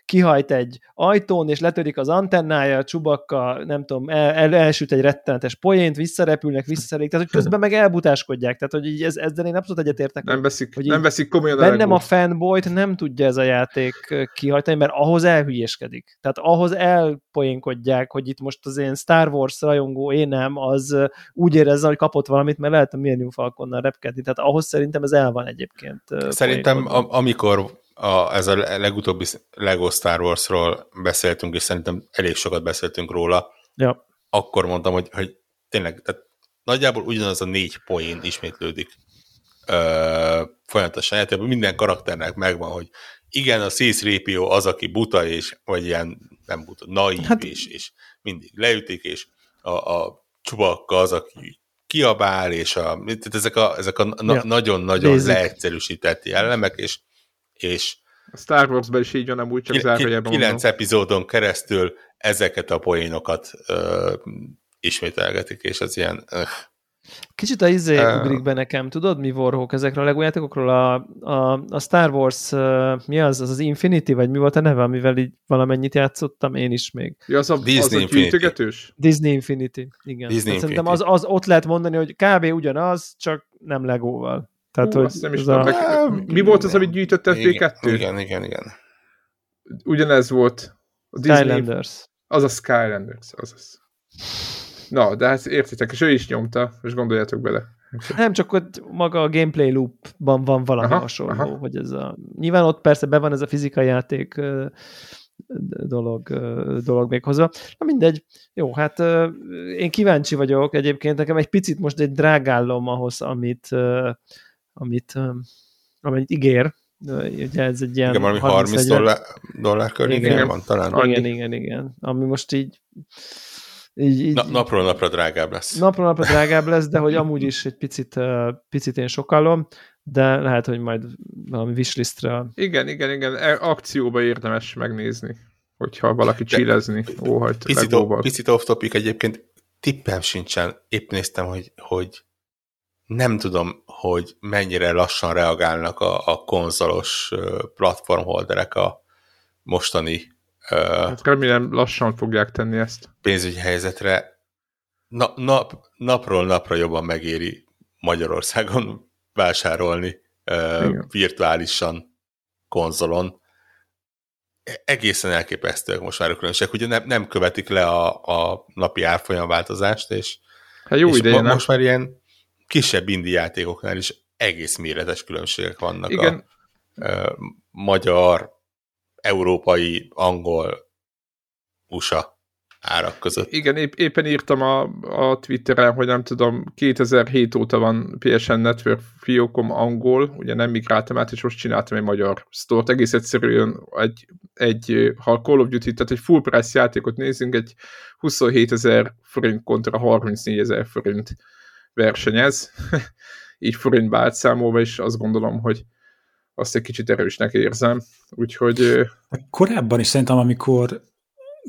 kihajt egy ajtón, és letörik az antennája, a csubakka, nem tudom, el, el, elsüt egy rettenetes poént, visszarepülnek, visszaszerélik, tehát hogy közben meg elbutáskodják, tehát hogy így ez, ezzel én abszolút egyetértek. Nem veszik, hogy nem veszik komolyan a Bennem a fanboyt nem tudja ez a játék kihajtani, mert ahhoz elhülyéskedik. Tehát ahhoz elpoénkodják, hogy itt most az én Star Wars rajongó én nem, az úgy érezze, hogy kapott valamit, mert lehet a Millennium Falconnal repkedni. Tehát ahhoz szerintem ez el van egyébként. Szerintem amikor a, ez a legutóbbi Lego Star Wars-ról beszéltünk, és szerintem elég sokat beszéltünk róla, ja. akkor mondtam, hogy, hogy tényleg, tehát nagyjából ugyanaz a négy poén ismétlődik ö, folyamatosan játékban. Minden karakternek megvan, hogy igen, a c az, aki buta, és, vagy ilyen, nem buta, naív, hát... és, és mindig leütik, és a, a csubakka az, aki kiabál, és a, tehát ezek a, ezek a ja. nagyon-nagyon leegyszerűsített jellemek, és és a Star Wars-ben is így van, amúgy csak zárójelben Kilenc epizódon keresztül ezeket a poénokat ö, ismételgetik, és az ilyen... Ö. Kicsit a izé uh, ugrik be nekem, tudod mi Warhawk ezekről a Lego játékokról? A, a, a Star Wars, uh, mi az? Az az Infinity, vagy mi volt a neve, amivel így valamennyit játszottam én is még? Ja, az a, Disney az a gyűjtögetős? Disney Infinity, igen. Disney Infinity. Szerintem az, az ott lehet mondani, hogy kb. ugyanaz, csak nem Legóval. Tehát, Hú, hogy nem is a... meg, mi volt az, amit gyűjtött FB2? Igen, igen, igen. Ugyanez volt. A Disney, Skylanders. Az a Skylanders, az az. Na, de hát értitek, és ő is nyomta, és gondoljátok bele. Nem, csak ott maga a gameplay loopban van valami aha, hasonló, aha. hogy ez a... Nyilván ott persze be van ez a fizikai játék dolog, dolog még hozzá. Na mindegy. Jó, hát én kíváncsi vagyok egyébként, nekem egy picit most egy drágállom ahhoz, amit amit, amit ígér, ugye ez egy ilyen... Igen, valami 30 egy... dollár, dollár környékén van talán. Igen, igen, igen. Ami most így így, így, Na, napról napra drágább lesz. Napról napra drágább lesz, de hogy amúgy is egy picit, picit én sokallom, de lehet, hogy majd valami wishlistre... Igen, igen, igen, e, akcióba érdemes megnézni, hogyha valaki csilezni óhajt picit, picit off topic egyébként tippem sincsen, épp néztem, hogy, hogy nem tudom, hogy mennyire lassan reagálnak a, a konzolos platformholderek a mostani hát remélem lassan fogják tenni ezt. Pénzügyi helyzetre. Na, nap, napról napra jobban megéri Magyarországon vásárolni uh, virtuálisan konzolon. E, egészen elképesztőek most már a különbségek. Ugye nem, nem követik le a, a napi árfolyamváltozást, és, hát jó és ideje, mo- most már ilyen kisebb indi játékoknál is egész méretes különbségek vannak Igen. a a magyar, európai, angol, USA árak között. Igen, épp, éppen írtam a, a Twitteren, hogy nem tudom, 2007 óta van PSN Network fiókom angol, ugye nem migráltam át, és most csináltam egy magyar sztort. Egész egyszerűen egy, egy ha a Call of Duty, tehát egy full price játékot nézünk, egy 27 ezer forint kontra 34 ezer forint versenyez. Így forintba átszámolva, és azt gondolom, hogy azt egy kicsit erősnek érzem. Úgyhogy... Korábban is szerintem, amikor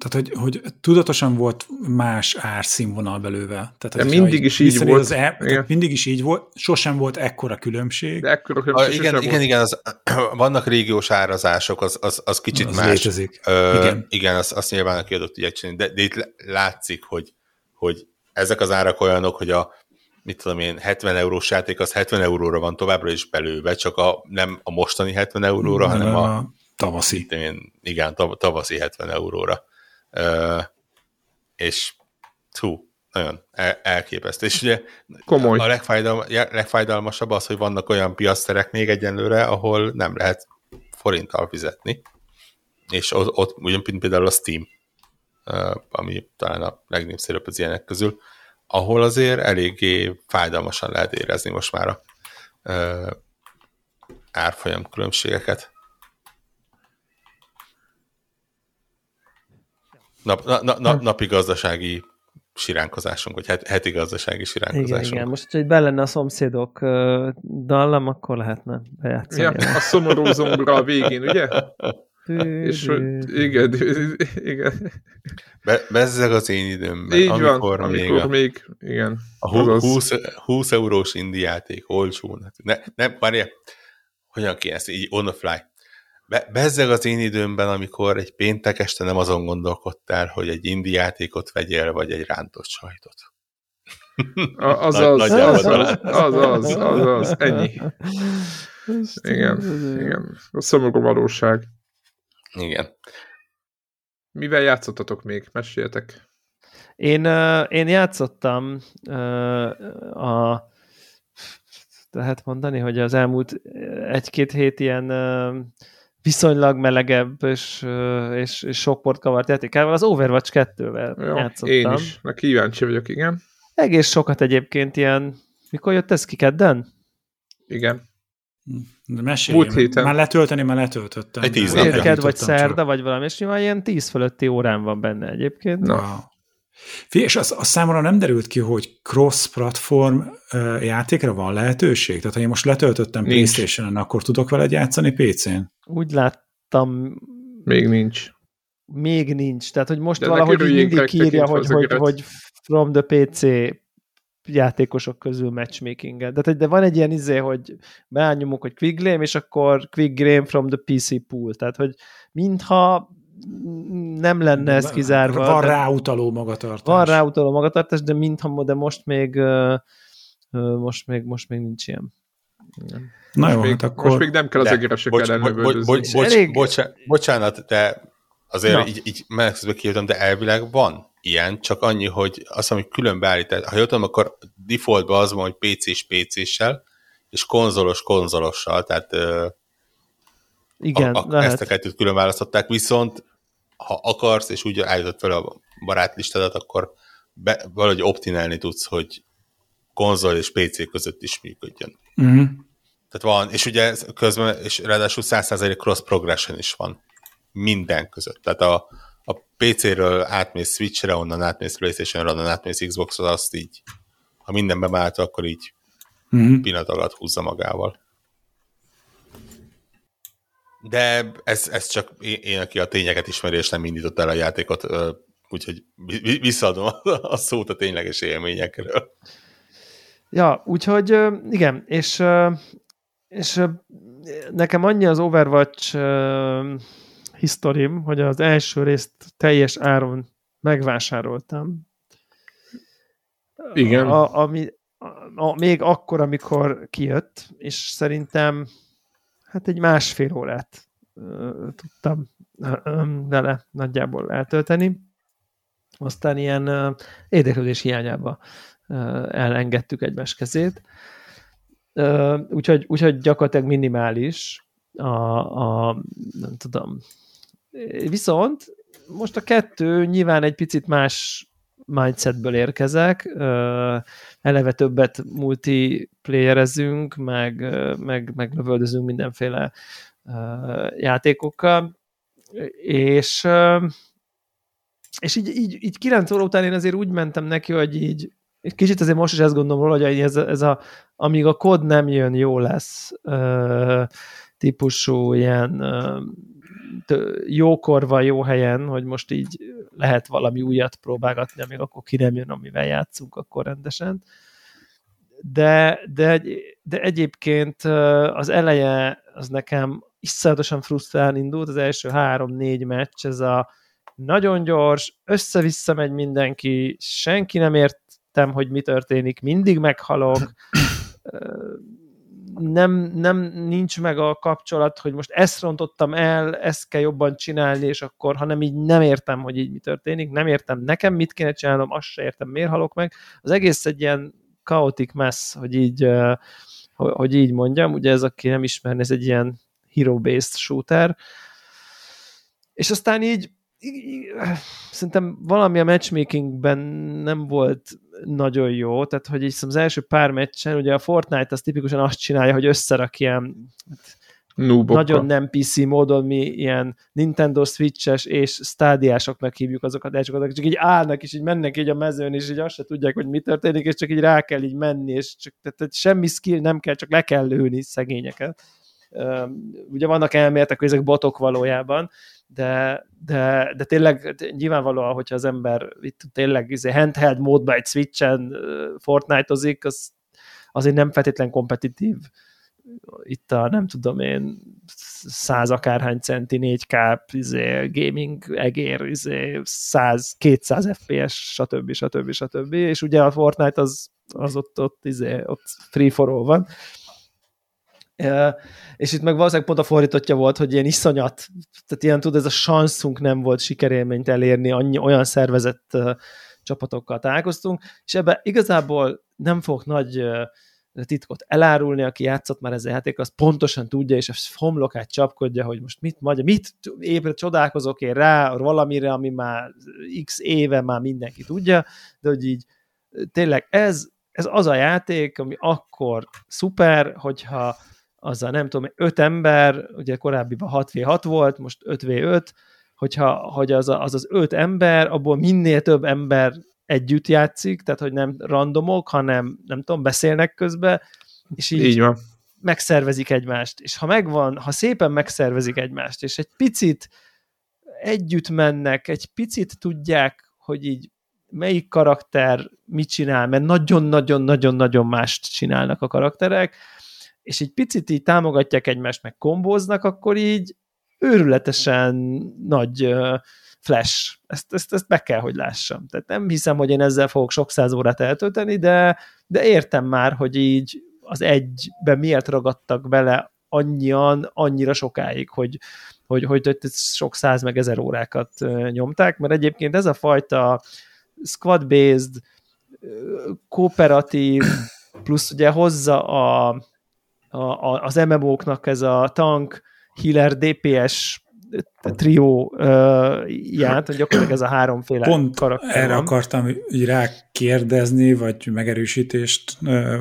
tehát, hogy, hogy tudatosan volt más árszínvonal belőle. Tehát, De mindig is így volt. Az e, mindig is így volt, sosem volt ekkora különbség. De ekkora különbség a, igen, igen, volt. igen, az, vannak régiós árazások, az, az, az kicsit az más. Létezik. Ö, igen, igen azt, azt nyilván a kiadott tudják csinálni, de, de itt látszik, hogy, hogy ezek az árak olyanok, hogy a mit tudom én, 70 eurós játék az 70 euróra van továbbra is belőve, csak a, nem a mostani 70 euróra, nem, hanem a, a tavaszi. Én, igen, tavaszi 70 euróra és hú, nagyon elképesztő. És ugye Komoly. a legfájdalma, legfájdalmasabb az, hogy vannak olyan piaszterek még egyenlőre, ahol nem lehet forinttal fizetni. És ott, ott ugyan például a Steam, ami talán a legnépszerűbb az ilyenek közül, ahol azért eléggé fájdalmasan lehet érezni most már a árfolyam különbségeket. Nap, na, na, na, napi gazdasági siránkozásunk, vagy heti gazdasági siránkozásunk. Igen, igen. most, hogy be lenne a szomszédok dallam, akkor lehetne bejátszani. Ja, a szomorú zongora a végén, ugye? És igen, igen. Be, bezzeg az én időmben, Így amikor, van, még, amikor még, igen. A 20, 20 eurós indi játék, olcsón. Ne, nem, várjál, hogyan kéne ezt így on the fly. Be, bezzeg az én időmben, amikor egy péntek este nem azon gondolkodtál, hogy egy indi játékot vegyél, vagy egy rántott sajtot. Az az, az, az, az, az, az, az, ennyi. Igen, igen. A szomorú valóság. Igen. Mivel játszottatok még? Meséljetek. Én, én játszottam a lehet mondani, hogy az elmúlt egy-két hét ilyen viszonylag melegebb és, és, és sok port kavart játékával, az Overwatch 2-vel Jó, játszottam. Én is, na kíváncsi vagyok, igen. Egész sokat egyébként ilyen, mikor jött ez ki, kedden? Igen. De mesélj, Múlt héten. Már letölteni, már letöltöttem. Egy tíz napja. Ked vagy szerda, vagy valami, és nyilván ilyen tíz fölötti órán van benne egyébként. Na. Fé, és az, az számomra nem derült ki, hogy cross-platform játékra van lehetőség? Tehát ha én most letöltöttem Playstation-en, akkor tudok vele játszani PC-n? Úgy láttam. Még nincs. Még nincs. Tehát, hogy most De valahogy mindig írja, hogy, hogy, hogy from the PC játékosok közül matchmaking -et. De, de van egy ilyen izé, hogy beányomok, hogy quick game, és akkor quick game from the PC pool. Tehát, hogy mintha nem lenne ez kizárva. Van ráutaló magatartás. Van ráutaló magatartás, de mintha, de most még most még, most még nincs ilyen. Na most jó, még, hát akkor... Most még nem kell az egéresekkel bocs, bocs, bocs, bocs, elég... bocsánat, bocsánat, de azért Na. így, így menekszbe kijöttem, de elvileg van ilyen, csak annyi, hogy az, ami külön beállít, ha jól tudom, akkor defaultban az van, hogy PC-s PC-sel, és konzolos konzolossal, tehát igen, a, a, ezt a kettőt külön választották, viszont ha akarsz, és úgy állítod fel a barátlistádat, akkor be, valahogy optinálni tudsz, hogy konzol és PC között is működjön. Uh-huh. Tehát van, és ugye közben, és ráadásul 100% cross progression is van minden között. Tehát a, a PC-ről átmész Switch-re, onnan átmész PlayStation-re, onnan átmész Xbox-ra, azt így, ha minden bevált, akkor így uh-huh. pillanat alatt húzza magával. De ez, ez csak én, aki a tényeket ismeri, és nem indított el a játékot, úgyhogy visszaadom a szót a tényleges élményekről. Ja, úgyhogy igen, és, és nekem annyi az Overwatch historim, hogy az első részt teljes áron megvásároltam. Igen. A, ami, a, a, még akkor, amikor kijött, és szerintem hát egy másfél órát tudtam vele nagyjából eltölteni. Aztán ilyen érdeklődés hiányába elengedtük egymás kezét. Úgyhogy, úgyhogy gyakorlatilag minimális a, a nem tudom. Viszont most a kettő nyilván egy picit más mindsetből érkezek, eleve többet multiplayerezünk, meg, meg, meg lövöldözünk mindenféle játékokkal, és és így, így, így 9 óra után én azért úgy mentem neki, hogy így egy kicsit azért most is ezt gondolom róla, hogy ez, ez a, amíg a kod nem jön, jó lesz típusú ilyen jókor van jó helyen, hogy most így lehet valami újat próbálgatni, amíg akkor ki nem jön, amivel játszunk akkor rendesen. De, de, de egyébként az eleje az nekem iszonyatosan frusztrálni indult, az első három-négy meccs, ez a nagyon gyors, össze-vissza megy mindenki, senki nem értem, hogy mi történik, mindig meghalok, nem, nem nincs meg a kapcsolat, hogy most ezt rontottam el, ezt kell jobban csinálni, és akkor, hanem így nem értem, hogy így mi történik, nem értem nekem mit kéne csinálnom, azt se értem, miért halok meg. Az egész egy ilyen chaotic mess, hogy így, hogy így mondjam, ugye ez, aki nem ismerni, ez egy ilyen hero-based shooter, és aztán így szerintem valami a matchmakingben nem volt nagyon jó, tehát hogy így az első pár meccsen, ugye a Fortnite az tipikusan azt csinálja, hogy összerak ilyen nagyon nem PC módon mi ilyen Nintendo Switch-es és stádiásoknak hívjuk azokat, de csak, csak így állnak, és így mennek így a mezőn, és így azt se tudják, hogy mi történik, és csak így rá kell így menni, és csak, tehát, tehát semmi skill nem kell, csak le kell lőni szegényeket. Ugye vannak elméletek, hogy ezek botok valójában, de, de, de tényleg nyilvánvalóan, hogyha az ember itt tényleg izé, handheld módban egy Switch-en Fortnite-ozik, az azért nem feltétlen kompetitív itt a nem tudom én száz akárhány centi 4K izé, gaming egér, izé, 100, 200 FPS, stb. stb. stb. És ugye a Fortnite az, az ott, ott, izé, ott free for all van, és itt meg valószínűleg pont a fordítottja volt, hogy ilyen iszonyat, tehát ilyen tud, ez a sanszunk nem volt sikerélményt elérni, annyi, olyan szervezett csapatokkal találkoztunk, és ebbe igazából nem fogok nagy titkot elárulni, aki játszott már ezzel játék, az pontosan tudja, és a homlokát csapkodja, hogy most mit mondja, mit ébre csodálkozok én rá valamire, ami már x éve már mindenki tudja, de hogy így tényleg ez, ez az a játék, ami akkor szuper, hogyha azzal nem tudom, öt ember, ugye korábbiban 6v6 volt, most 5v5, hogyha, hogy az, a, az az öt ember, abból minél több ember együtt játszik, tehát hogy nem randomok, hanem nem tudom, beszélnek közben, és így, így van. megszervezik egymást. És ha megvan, ha szépen megszervezik egymást, és egy picit együtt mennek, egy picit tudják, hogy így melyik karakter mit csinál, mert nagyon-nagyon-nagyon-nagyon mást csinálnak a karakterek, és egy picit így támogatják egymást, meg kombóznak, akkor így őrületesen nagy flash. Ezt, ezt, ezt meg kell, hogy lássam. Tehát nem hiszem, hogy én ezzel fogok sok száz órát eltölteni, de, de értem már, hogy így az egyben miért ragadtak bele annyian, annyira sokáig, hogy, hogy, hogy, hogy sok száz meg ezer órákat nyomták, mert egyébként ez a fajta squad-based, kooperatív, plusz ugye hozza a, a, a, az MMO-knak ez a tank, healer, DPS trió uh, ját, gyakorlatilag ez a háromféle Pont karakter erre van. akartam így rákérdezni, vagy megerősítést uh,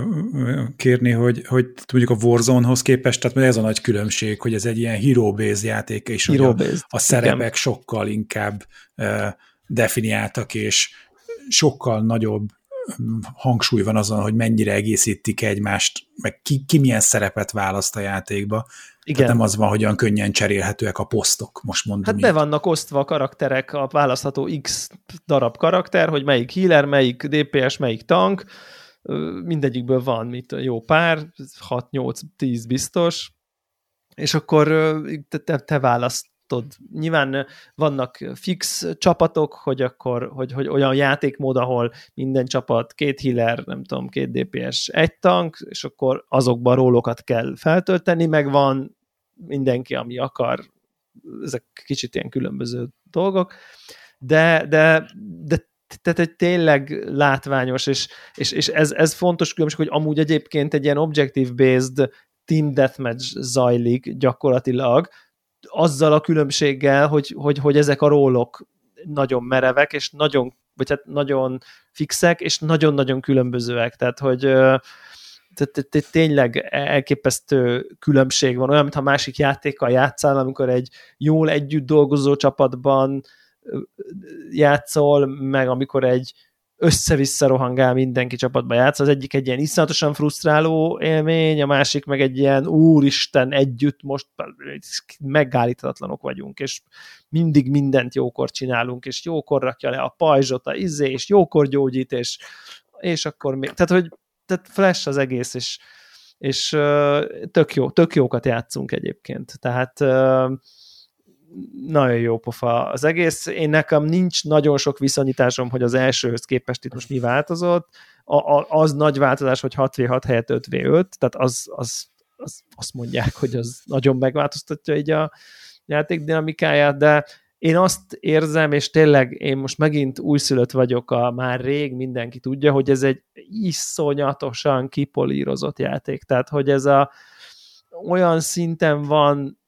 kérni, hogy, hogy mondjuk a Warzone-hoz képest, tehát ez a nagy különbség, hogy ez egy ilyen hero-based játék, és hero a, a szerepek igen. sokkal inkább uh, definiáltak, és sokkal nagyobb hangsúly van azon, hogy mennyire egészítik egymást, meg ki, ki milyen szerepet választ a játékba. Igen. Tehát nem az van, hogy olyan könnyen cserélhetőek a posztok, most mondom. Hát be vannak osztva a karakterek, a választható X darab karakter, hogy melyik healer, melyik DPS, melyik tank, mindegyikből van mit jó pár, 6-8-10 biztos, és akkor te, te választ tudod, nyilván vannak fix csapatok, hogy akkor, hogy, hogy olyan játékmód, ahol minden csapat két healer, nem tudom, két DPS, egy tank, és akkor azokban rólókat kell feltölteni, meg van mindenki, ami akar, ezek kicsit ilyen különböző dolgok, de, de, de tehát egy tényleg látványos, és, és, és ez, ez fontos különbség, hogy amúgy egyébként egy ilyen objective-based team deathmatch zajlik gyakorlatilag, azzal a különbséggel, hogy, hogy, hogy ezek a rólok nagyon merevek, és nagyon, vagy hát nagyon fixek, és nagyon-nagyon különbözőek. Tehát, hogy tehát tényleg elképesztő különbség van, olyan, mintha másik játékkal játszál, amikor egy jól együtt dolgozó csapatban játszol, meg amikor egy össze-vissza rohangál mindenki csapatba játsz. Az egyik egy ilyen iszonyatosan frusztráló élmény, a másik meg egy ilyen úristen együtt most megállíthatatlanok vagyunk, és mindig mindent jókor csinálunk, és jókor rakja le a pajzsot, a izé, és jókor gyógyít, és, és akkor még, tehát hogy tehát flash az egész, és, és tök jó, tök jókat játszunk egyébként, tehát nagyon jó pofa az egész. Én nekem nincs nagyon sok viszonyításom, hogy az elsőhöz képest itt most mi változott. A, a, az nagy változás, hogy 6v6 helyett 5v5, tehát az, az, az, azt mondják, hogy az nagyon megváltoztatja így a játék dinamikáját, de én azt érzem, és tényleg én most megint újszülött vagyok, a már rég mindenki tudja, hogy ez egy iszonyatosan kipolírozott játék. Tehát, hogy ez a olyan szinten van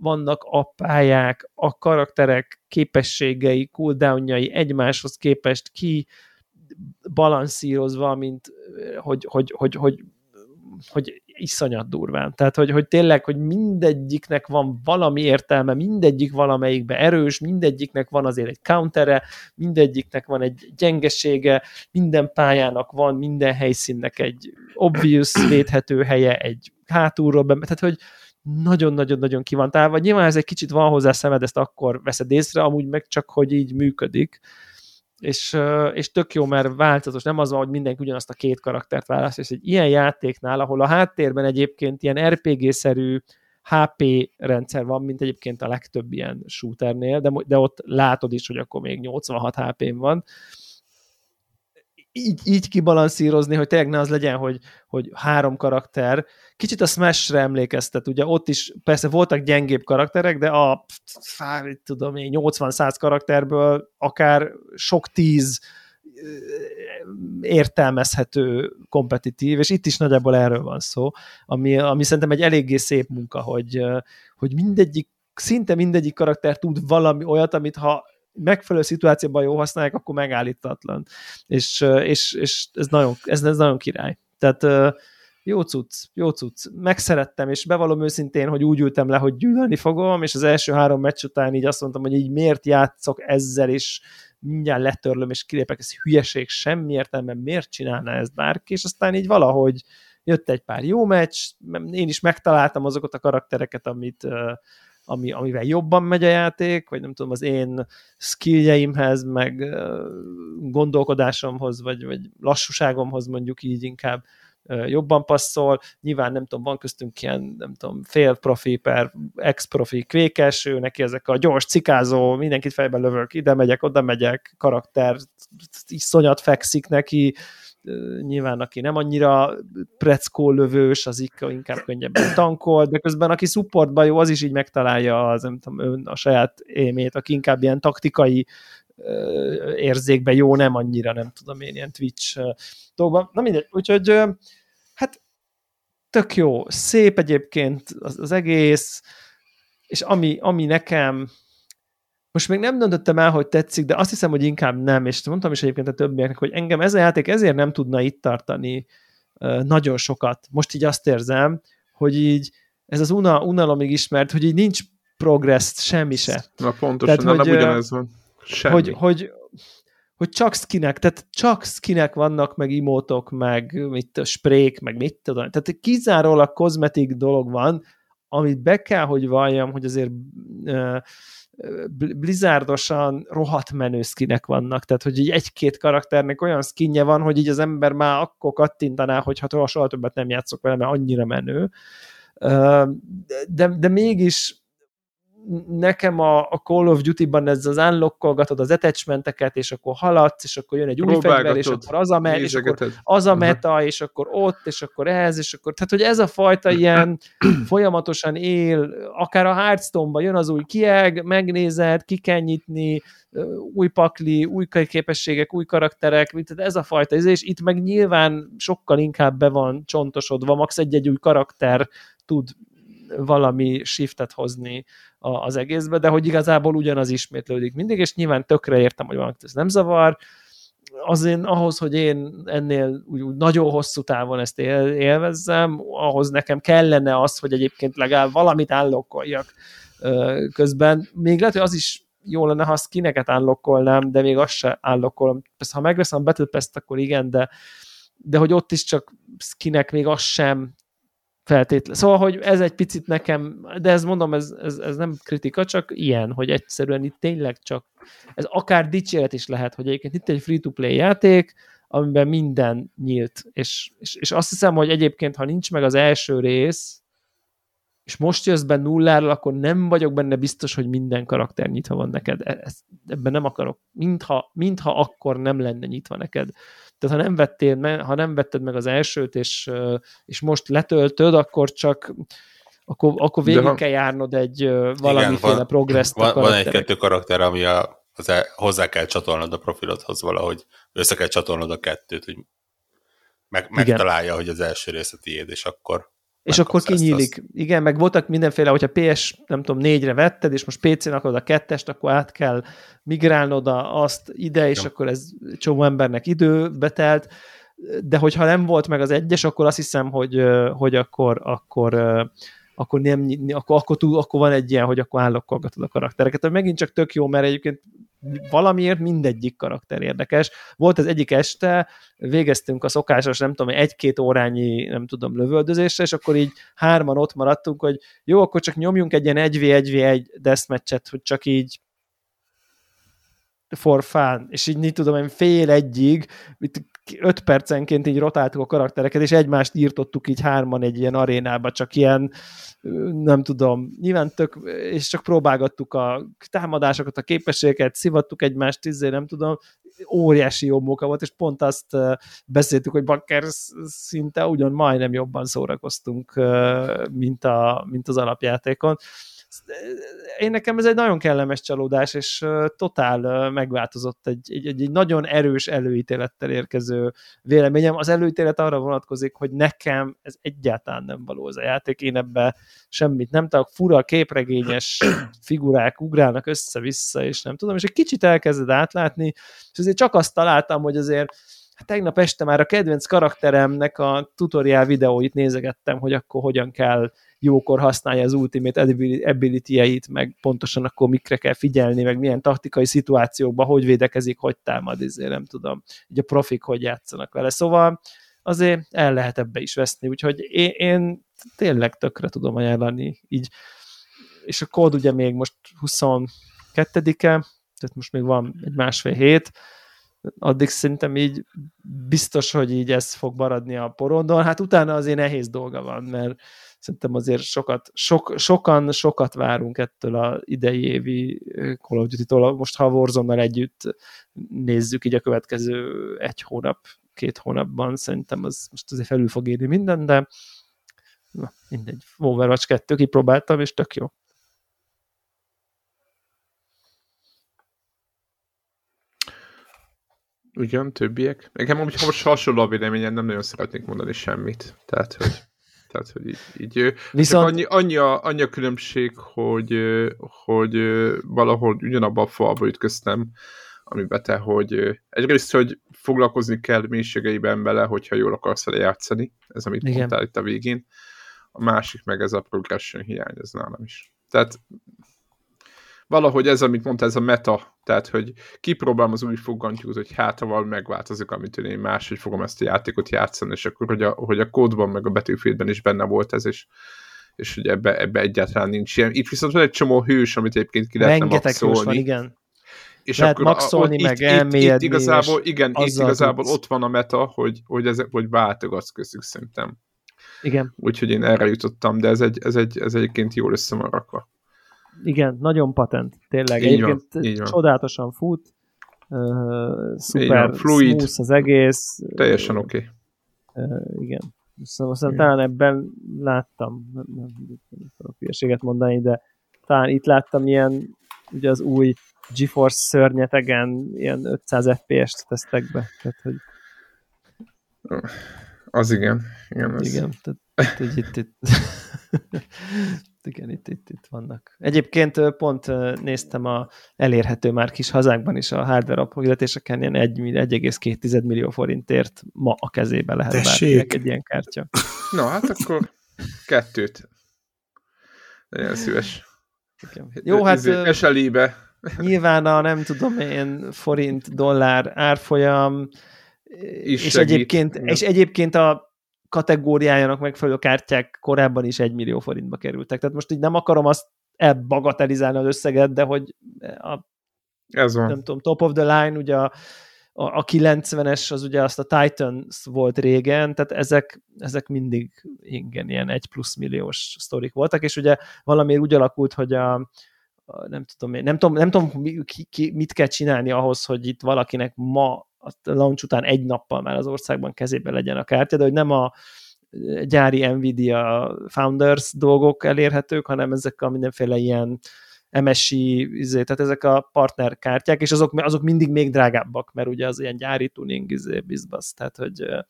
vannak a pályák, a karakterek képességei, cooldownjai egymáshoz képest ki balanszírozva, mint hogy, hogy, hogy, hogy, hogy iszonyat durván. Tehát, hogy, hogy tényleg, hogy mindegyiknek van valami értelme, mindegyik valamelyikbe erős, mindegyiknek van azért egy countere, mindegyiknek van egy gyengesége, minden pályának van, minden helyszínnek egy obvious védhető helye, egy hátulról be, tehát, hogy, nagyon-nagyon-nagyon ki van távol. Nyilván ez egy kicsit van hozzá szemed, ezt akkor veszed észre, amúgy meg csak, hogy így működik. És, és tök jó, mert változatos. Nem az van, hogy mindenki ugyanazt a két karaktert választ, és egy ilyen játéknál, ahol a háttérben egyébként ilyen RPG-szerű HP rendszer van, mint egyébként a legtöbb ilyen shooternél, de, de ott látod is, hogy akkor még 86 HP-n van, így, így kibalanszírozni, hogy tényleg ne az legyen, hogy, hogy három karakter. Kicsit a Smash-re emlékeztet, ugye ott is persze voltak gyengébb karakterek, de a tudom én, 80-100 karakterből akár sok tíz értelmezhető kompetitív, és itt is nagyjából erről van szó, ami, ami szerintem egy eléggé szép munka, hogy, hogy mindegyik, szinte mindegyik karakter tud valami olyat, amit ha megfelelő szituációban jó használják, akkor megállítatlan. És, és, és ez, nagyon, ez, ez nagyon király. Tehát jó cucc, jó cucc. Megszerettem, és bevallom őszintén, hogy úgy ültem le, hogy gyűlölni fogom, és az első három meccs után így azt mondtam, hogy így miért játszok ezzel, és mindjárt letörlöm, és kilépek, ez hülyeség, semmi értelme, miért csinálna ez bárki, és aztán így valahogy jött egy pár jó meccs, én is megtaláltam azokat a karaktereket, amit, ami, amivel jobban megy a játék, vagy nem tudom, az én skilljeimhez, meg gondolkodásomhoz, vagy, vagy lassúságomhoz mondjuk így inkább jobban passzol. Nyilván nem tudom, van köztünk ilyen, nem tudom, fél profi per ex profi kvékes, ő neki ezek a gyors cikázó, mindenkit fejbe lövök, ide megyek, oda megyek, karakter iszonyat fekszik neki, nyilván aki nem annyira preckó lövős, az inkább könnyebben tankol, de közben aki supportban jó, az is így megtalálja az, nem tudom, ön a saját émét, aki inkább ilyen taktikai érzékbe jó, nem annyira, nem tudom én, ilyen Twitch dolgban. Na mindegy, úgyhogy hát tök jó, szép egyébként az, az egész, és ami, ami nekem most még nem döntöttem el, hogy tetszik, de azt hiszem, hogy inkább nem, és mondtam is egyébként a többieknek, hogy engem ez a játék ezért nem tudna itt tartani nagyon sokat. Most így azt érzem, hogy így ez az una, unalomig ismert, hogy így nincs progress semmi se. Na pontosan, tehát, hogy, nem ugyanez van. Semmi. Hogy, hogy, hogy csak skinek, tehát csak skinek vannak, meg imótok, meg mit, sprék, meg mit tudom. Tehát kizárólag kozmetik dolog van, amit be kell, hogy valljam, hogy azért blizzardosan rohadt menő skinek vannak, tehát hogy így egy-két karakternek olyan skinje van, hogy így az ember már akkor kattintaná, hogy ha soha többet nem játszok vele, mert annyira menő. De, de mégis nekem a, a Call of Duty-ban ez az unlockolgatod az attachmenteket, és akkor haladsz, és akkor jön egy új fegyver, és akkor az a, me- és akkor az a meta, uh-huh. és akkor ott, és akkor ez, és akkor, tehát hogy ez a fajta ilyen folyamatosan él, akár a Hearthstone-ban jön az új kieg, megnézed, ki kell nyitni, új pakli, új képességek, új karakterek, tehát ez a fajta, és itt meg nyilván sokkal inkább be van csontosodva, max egy-egy új karakter tud valami shiftet hozni az egészbe, de hogy igazából ugyanaz ismétlődik mindig, és nyilván tökre értem, hogy valamit ez nem zavar, azért ahhoz, hogy én ennél úgy, úgy nagyon hosszú távon ezt él, élvezzem, ahhoz nekem kellene az, hogy egyébként legalább valamit állokoljak közben. Még lehet, hogy az is jó lenne, ha a skineket állokkolnám, de még azt se állokkolom. Persze, ha megveszem a Battle Pass-t, akkor igen, de, de hogy ott is csak skinek még az sem feltétlen. Szóval, hogy ez egy picit nekem, de ez mondom, ez, ez, ez nem kritika, csak ilyen, hogy egyszerűen itt tényleg csak, ez akár dicséret is lehet, hogy egyébként itt egy free-to-play játék, amiben minden nyílt, és, és, és azt hiszem, hogy egyébként, ha nincs meg az első rész, és most jössz be nulláról, akkor nem vagyok benne biztos, hogy minden karakter nyitva van neked. E, ezt, ebben nem akarok. Mintha, mintha akkor nem lenne nyitva neked. Tehát ha nem, vettél, ha nem vetted meg az elsőt, és, és most letöltöd, akkor csak akkor, akkor végig ha... kell járnod egy valamiféle progresszt. Van, van egy-kettő karakter, ami a, az el, hozzá kell csatolnod a profilodhoz valahogy, össze kell csatolnod a kettőt, hogy meg, megtalálja, hogy az első rész a tiéd, és akkor és akkor kinyílik. Azt. Igen, meg voltak mindenféle, hogyha PS, nem tudom, négyre vetted, és most PC-n akarod a kettest, akkor át kell migrálnod a, azt ide, és ja. akkor ez csomó embernek idő betelt. De hogyha nem volt meg az egyes, akkor azt hiszem, hogy, hogy akkor, akkor akkor, nem, akkor, akkor, túl, akkor van egy ilyen, hogy akkor állokkolgatod a karaktereket. Tehát megint csak tök jó, mert egyébként valamiért mindegyik karakter érdekes. Volt az egyik este, végeztünk a szokásos, nem tudom, egy-két órányi, nem tudom, lövöldözésre, és akkor így hárman ott maradtunk, hogy jó, akkor csak nyomjunk egy ilyen 1v1v1 deathmatchet, hogy csak így for fun, és így, így tudom, én fél egyig, öt percenként így rotáltuk a karaktereket, és egymást írtottuk így hárman egy ilyen arénába, csak ilyen, nem tudom, nyilván tök, és csak próbálgattuk a támadásokat, a képességeket, szivattuk egymást, tízé, nem tudom, óriási jó móka volt, és pont azt beszéltük, hogy bakker szinte ugyan majdnem jobban szórakoztunk, mint, a, mint az alapjátékon én nekem ez egy nagyon kellemes csalódás, és totál megváltozott egy, egy, egy, nagyon erős előítélettel érkező véleményem. Az előítélet arra vonatkozik, hogy nekem ez egyáltalán nem való az a játék, én ebbe semmit nem tudok, fura képregényes figurák ugrálnak össze-vissza, és nem tudom, és egy kicsit elkezded átlátni, és azért csak azt találtam, hogy azért tegnap este már a kedvenc karakteremnek a tutorial videóit nézegettem, hogy akkor hogyan kell jókor használja az ultimate ability-jeit, meg pontosan akkor mikre kell figyelni, meg milyen taktikai szituációkban, hogy védekezik, hogy támad, ezért nem tudom, így a profik hogy játszanak vele. Szóval azért el lehet ebbe is veszni, úgyhogy én, én tényleg tökre tudom ajánlani, így és a kód ugye még most 22-e, tehát most még van egy másfél hét, addig szerintem így biztos, hogy így ez fog maradni a porondon, hát utána azért nehéz dolga van, mert szerintem azért sokat, sok, sokan sokat várunk ettől a idei évi Call of Duty-tól. Most ha warzone együtt nézzük így a következő egy hónap, két hónapban, szerintem az most azért felül fog érni minden, de na, mindegy. Overwatch 2 kipróbáltam, és tök jó. Ugyan, többiek. Nekem most hasonló a véleményem, nem nagyon szeretnék mondani semmit. Tehát, hogy tehát, hogy így, így Viszont... annyi, annyi, a, annyi a különbség, hogy, hogy valahol ugyanabban a falba ütköztem, amiben te, hogy egyrészt, hogy foglalkozni kell mélységeiben vele, hogyha jól akarsz vele játszani, ez amit Igen. mondtál itt a végén, a másik meg ez a progression hiány, ez nálam is. Tehát valahogy ez, amit mondta, ez a meta, tehát, hogy kipróbálom az új fogantyút, hogy hát, ha valami megváltozik, amit én máshogy fogom ezt a játékot játszani, és akkor, hogy a, hogy a kódban, meg a betűfélben is benne volt ez, és, és hogy ebbe, ebbe egyáltalán nincs ilyen. Itt viszont van egy csomó hős, amit egyébként ki lehetne maxolni. van, igen. És Lehet akkor maxolni, a, meg itt, itt, itt, igazából, igen, itt igazából tudsz. ott van a meta, hogy, hogy, ez, hogy váltogatsz közük szerintem. Igen. Úgyhogy én erre jutottam, de ez, egy, ez, egy, ez egyébként jól össze van rakva igen, nagyon patent, tényleg. Így Egyébként van, így van. csodálatosan fut, uh, szuper fluid, smooth az egész. Teljesen oké. Okay. Uh, igen. Szóval aztán talán ebben láttam, nem, nem, nem akarok hülyeséget mondani, de talán itt láttam ilyen, ugye az új GeForce szörnyetegen ilyen 500 FPS-t tesztek be. Tehát, hogy Az igen. Igen, az... igen tehát, tehát, hogy itt, itt, igen, itt, itt, itt vannak. Egyébként pont néztem a elérhető már kis hazánkban is a hardware aphirdetéseken ilyen 1,2 millió forintért ma a kezébe lehet Tessék. egy ilyen kártya. Na, hát akkor kettőt. Nagyon szíves. Igen. Jó, hát Eselébe. nyilván a nem tudom én forint, dollár árfolyam, Is és segít. egyébként, és egyébként a kategóriájának megfelelő kártyák korábban is egy millió forintba kerültek. Tehát most így nem akarom azt elbagatelizálni az összeget, de hogy a Ez van. nem tudom, top of the line, ugye a, a, a 90-es, az ugye azt a Titans volt régen, tehát ezek, ezek mindig igen, ilyen egy plusz milliós sztorik voltak, és ugye valamiért úgy alakult, hogy a, a nem tudom, én, nem tudom, nem tudom ki, ki, mit kell csinálni ahhoz, hogy itt valakinek ma a launch után egy nappal már az országban kezébe legyen a kártya, de hogy nem a gyári Nvidia Founders dolgok elérhetők, hanem ezek a mindenféle ilyen MSI, izé, tehát ezek a partnerkártyák, és azok, azok mindig még drágábbak, mert ugye az ilyen gyári tuning, izé, bizbasz, tehát hogy ö,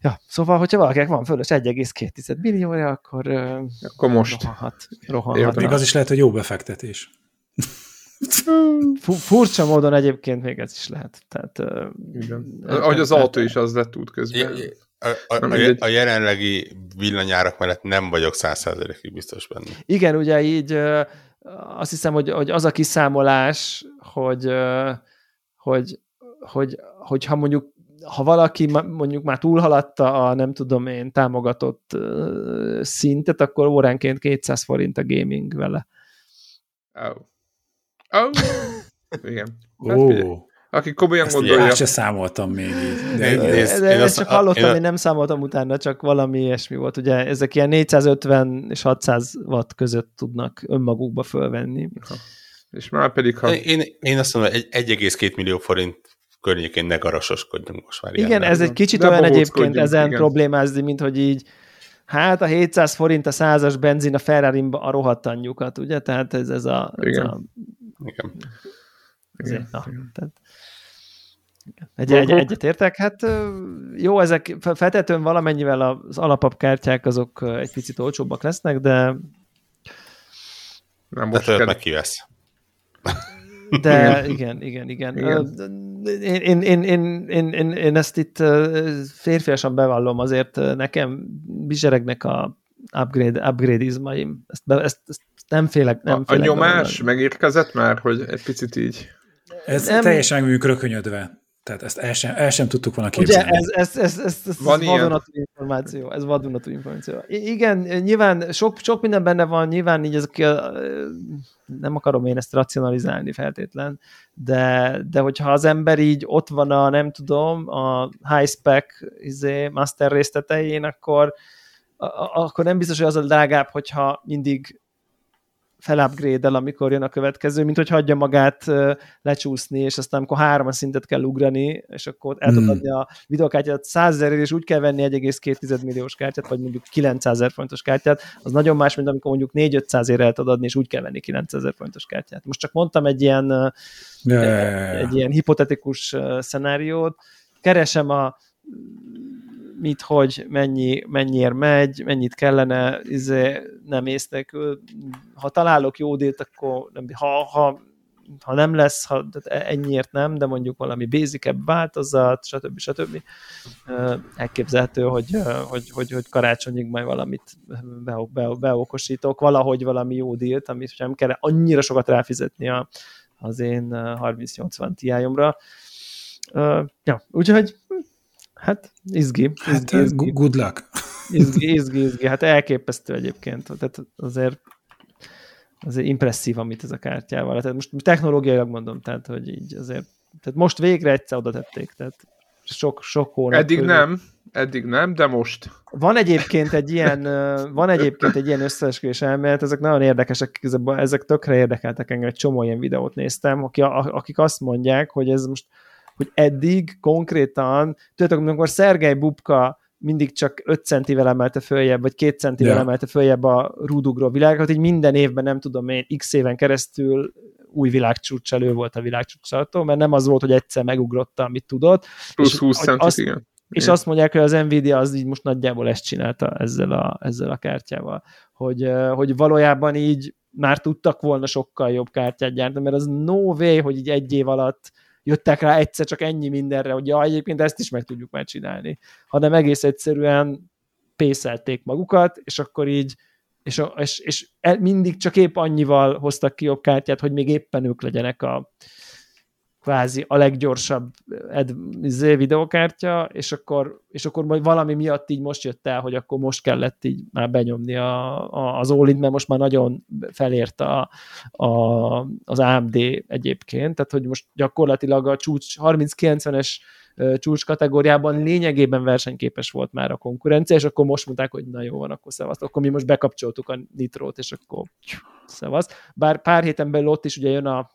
ja, szóval, hogyha valakinek van fölös 1,2 milliója, akkor ö, Akkor most. rohanhat. rohanhat. Még az is lehet, hogy jó befektetés. Fu- Furcsa módon egyébként még ez is lehet. Tehát, Igen. ö, Ahogy az autó is az lett út közben. A, a, a, a jelenlegi villanyárak mellett nem vagyok százszerzelékig biztos benne. Igen, ugye így azt hiszem, hogy, hogy az a kiszámolás, hogy, hogy, hogy, hogy ha mondjuk ha valaki mondjuk már túlhaladta a nem tudom én támogatott szintet, akkor óránként 200 forint a gaming vele. Oh. Oh. Igen. Hát Ó, figyelj, Aki komolyan ezt gondolja, se számoltam még így. De igen. nézd, De én ezt azt- csak hallottam, én én nem számoltam utána, csak valami ilyesmi volt. Ugye ezek ilyen 450 és 600 watt között tudnak önmagukba fölvenni. és már pedig, ha Én, én azt mondom, egy 1,2 millió forint környékén ne garasoskodjunk most már. Igen, ez egy kicsit De olyan egyébként ezen igen. problémázni, mint hogy így hát a 700 forint a százas benzin a ferrari a rohadt anyjukat, ugye? Tehát ez, ez a... Ez Igen. a Igen. ezért, Igen, na, tehát, egy, egy, Dolgok. egyetértek, hát jó, ezek fe- feltetően valamennyivel az alapapkártyák azok ö, egy picit olcsóbbak lesznek, de nem De most tőled kell. meg kivesz. De igen, igen, igen. Én, én, én, én, én, én, én ezt itt férfiasan bevallom, azért nekem bizseregnek a upgrade, upgrade izmaim. Ezt, be, ezt, ezt nem félek. Nem A, a félek nyomás bevallani. megérkezett már, hogy egy picit így. Ez Nem- teljesen meg rökönyödve. Tehát ezt el sem, el sem tudtuk volna Ugye képzelni. ez, ez, ez, ez, ez Van ilyen? vadonatúj információ. Ez vadonatúj információ. I- igen, nyilván sok, sok minden benne van, nyilván így ezek, a- nem akarom én ezt racionalizálni feltétlen, de, de hogyha az ember így ott van a, nem tudom, a high spec izé, master race tetején, akkor, a, a- akkor nem biztos, hogy az a drágább, hogyha mindig felupgrade-el, amikor jön a következő, mint hogy hagyja magát lecsúszni, és aztán amikor három szintet kell ugrani, és akkor el tudod Hmm. adni a videokártyát 100 ezerért, és úgy kell venni 1,2 milliós kártyát, vagy mondjuk 900 ezer fontos kártyát, az nagyon más, mint amikor mondjuk 4-500 ért el tudod adni, és úgy kell venni 900 ezer fontos kártyát. Most csak mondtam egy ilyen, ja, ja. egy ilyen hipotetikus szenáriót, keresem a mit, hogy mennyi, mennyiért megy, mennyit kellene, izé, nem ész. Ha találok jó dílt, akkor nem, ha, ha, ha nem lesz, ha, tehát ennyiért nem, de mondjuk valami basic változat, stb. stb. Elképzelhető, hogy, hogy, hogy, hogy karácsonyig majd valamit be, be, beokosítok, valahogy valami jó dílt, amit nem kell annyira sokat ráfizetni a, az én ö, 3080 Ti-omra. Ö, Ja, úgyhogy hm, hát izgi, Hát izgi, uh, izgi, good luck. izgi, izgi, izgi, hát elképesztő egyébként, tehát azért azért impresszív, amit ez a kártyával. Tehát most technológiailag mondom, tehát hogy így azért, tehát most végre egyszer oda tették, tehát sok, sok hónap. Eddig körül. nem, eddig nem, de most. Van egyébként egy ilyen, ö, van egyébként egy ilyen összeesküvés elmélet, ezek nagyon érdekesek, ezek tökre érdekeltek engem, egy csomó ilyen videót néztem, akik azt mondják, hogy ez most, hogy eddig konkrétan, tudjátok, amikor Szergej Bubka mindig csak 5 centivel emelte följebb, vagy 2 centivel Ja. emelte följebb a rúdugró világot, így minden évben nem tudom én, x éven keresztül új világcsúcs elő volt a világcsúcsartó, mert nem az volt, hogy egyszer megugrotta, amit tudott. Plusz És 20 hogy centit, azt- igen. És azt mondják, hogy az Nvidia az így most nagyjából ezt csinálta ezzel a, ezzel a kártyával, hogy, hogy valójában így már tudtak volna sokkal jobb kártyát gyártani, mert az no way, hogy így egy év alatt jöttek rá egyszer csak ennyi mindenre, hogy ja, egyébként ezt is meg tudjuk már csinálni, hanem egész egyszerűen pészelték magukat, és akkor így és, és, és mindig csak épp annyival hoztak ki jobb kártyát, hogy még éppen ők legyenek a, kvázi a leggyorsabb ed, izé, videokártya, és akkor, és akkor majd valami miatt így most jött el, hogy akkor most kellett így már benyomni a, a, az all mert most már nagyon felért a, a, az AMD egyébként, tehát hogy most gyakorlatilag a csúcs 30-90-es csúcs kategóriában lényegében versenyképes volt már a konkurencia, és akkor most mondták, hogy na jó van, akkor szevasz. Akkor mi most bekapcsoltuk a nitrót, és akkor szevasz. Bár pár héten belül ott is ugye jön a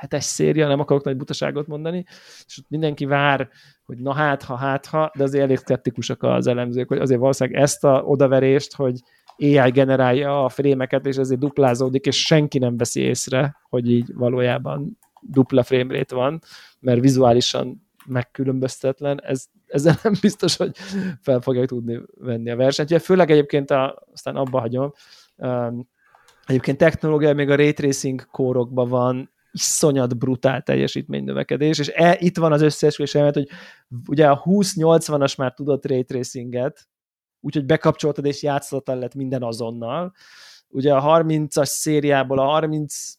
hetes széria, nem akarok nagy butaságot mondani, és ott mindenki vár, hogy na hát, ha, hát, ha, de azért elég szkeptikusak az elemzők, hogy azért valószínűleg ezt a odaverést, hogy AI generálja a frémeket, és ezért duplázódik, és senki nem veszi észre, hogy így valójában dupla framerate van, mert vizuálisan megkülönböztetlen, ez, ezzel nem biztos, hogy fel fogják tudni venni a versenyt. Ugye, főleg egyébként, a, aztán abba hagyom, um, egyébként technológia még a ray kórokban van, iszonyat brutál teljesítménynövekedés, és e, itt van az összeesküvés elmélet, hogy ugye a 20-80-as már tudott ray tracinget, úgyhogy bekapcsoltad és játszhatatlan lett minden azonnal. Ugye a 30-as szériából a 30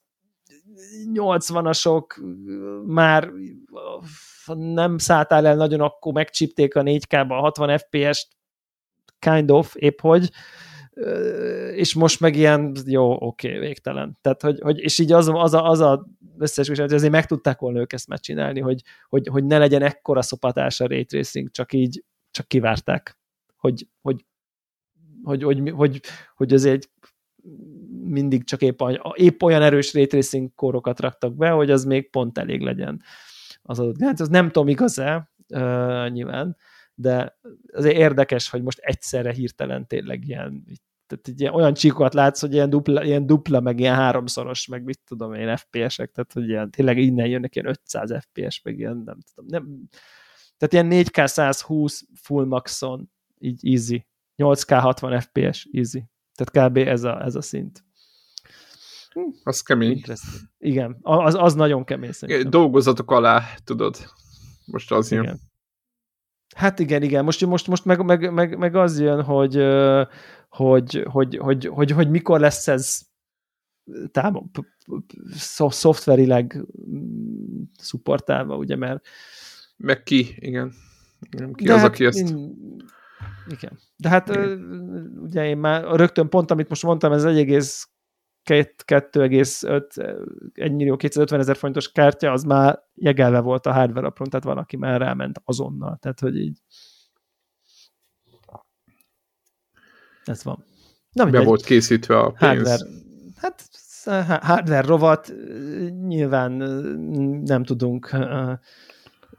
80-asok már nem szálltál el nagyon, akkor megcsipték a 4K-ba a 60 FPS-t, kind of, épp hogy, és most meg ilyen, jó, oké, okay, végtelen. Tehát, hogy, hogy, és így az, az a, az a összes hogy azért meg tudták volna ők ezt megcsinálni, hogy, hogy, hogy ne legyen ekkora szopatás a ray tracing, csak így, csak kivárták, hogy, hogy, hogy, hogy, hogy, hogy azért mindig csak épp, épp olyan erős ray tracing kórokat raktak be, hogy az még pont elég legyen az adott. Az nem tudom, igaz-e, uh, nyilván, de azért érdekes, hogy most egyszerre hirtelen tényleg ilyen, tehát így olyan csíkokat látsz, hogy ilyen dupla, ilyen dupla, meg ilyen háromszoros, meg mit tudom én, FPS-ek, tehát hogy ilyen, tényleg innen jönnek ilyen 500 FPS, meg ilyen, nem tudom, nem, tehát ilyen 4K 120 full maxon, így easy, 8K 60 FPS, easy. Tehát kb. ez a, ez a szint. Hm. Az kemény. Igen, az, az nagyon kemény szerintem. Dolgozatok alá, tudod. Most az igen. jön. Hát igen, igen. Most, most, most meg, meg, meg, meg az jön, hogy, hogy, hogy, hogy, hogy, hogy mikor lesz ez támog, szoftverileg mm, szupportálva, ugye, mert meg ki, igen. ki De az, hát aki ezt... Igen. De hát igen. ugye én már rögtön pont, amit most mondtam, ez 2,5 1 millió 250 ezer fontos kártya, az már jegelve volt a hardware apron, tehát van, aki már ráment azonnal. Tehát, hogy így ez van. Na, Be volt készítve a pénz. Hardware, hát hardware rovat, nyilván nem tudunk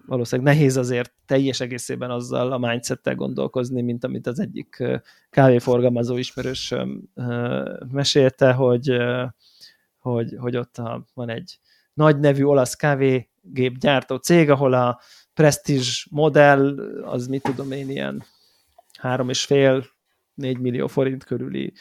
valószínűleg nehéz azért teljes egészében azzal a mindsettel gondolkozni, mint amit az egyik kávéforgalmazó ismerős mesélte, hogy, hogy, hogy ott van egy nagy nevű olasz kávégépgyártó cég, ahol a Prestige modell, az mit tudom én, ilyen három és fél, négy millió forint körüli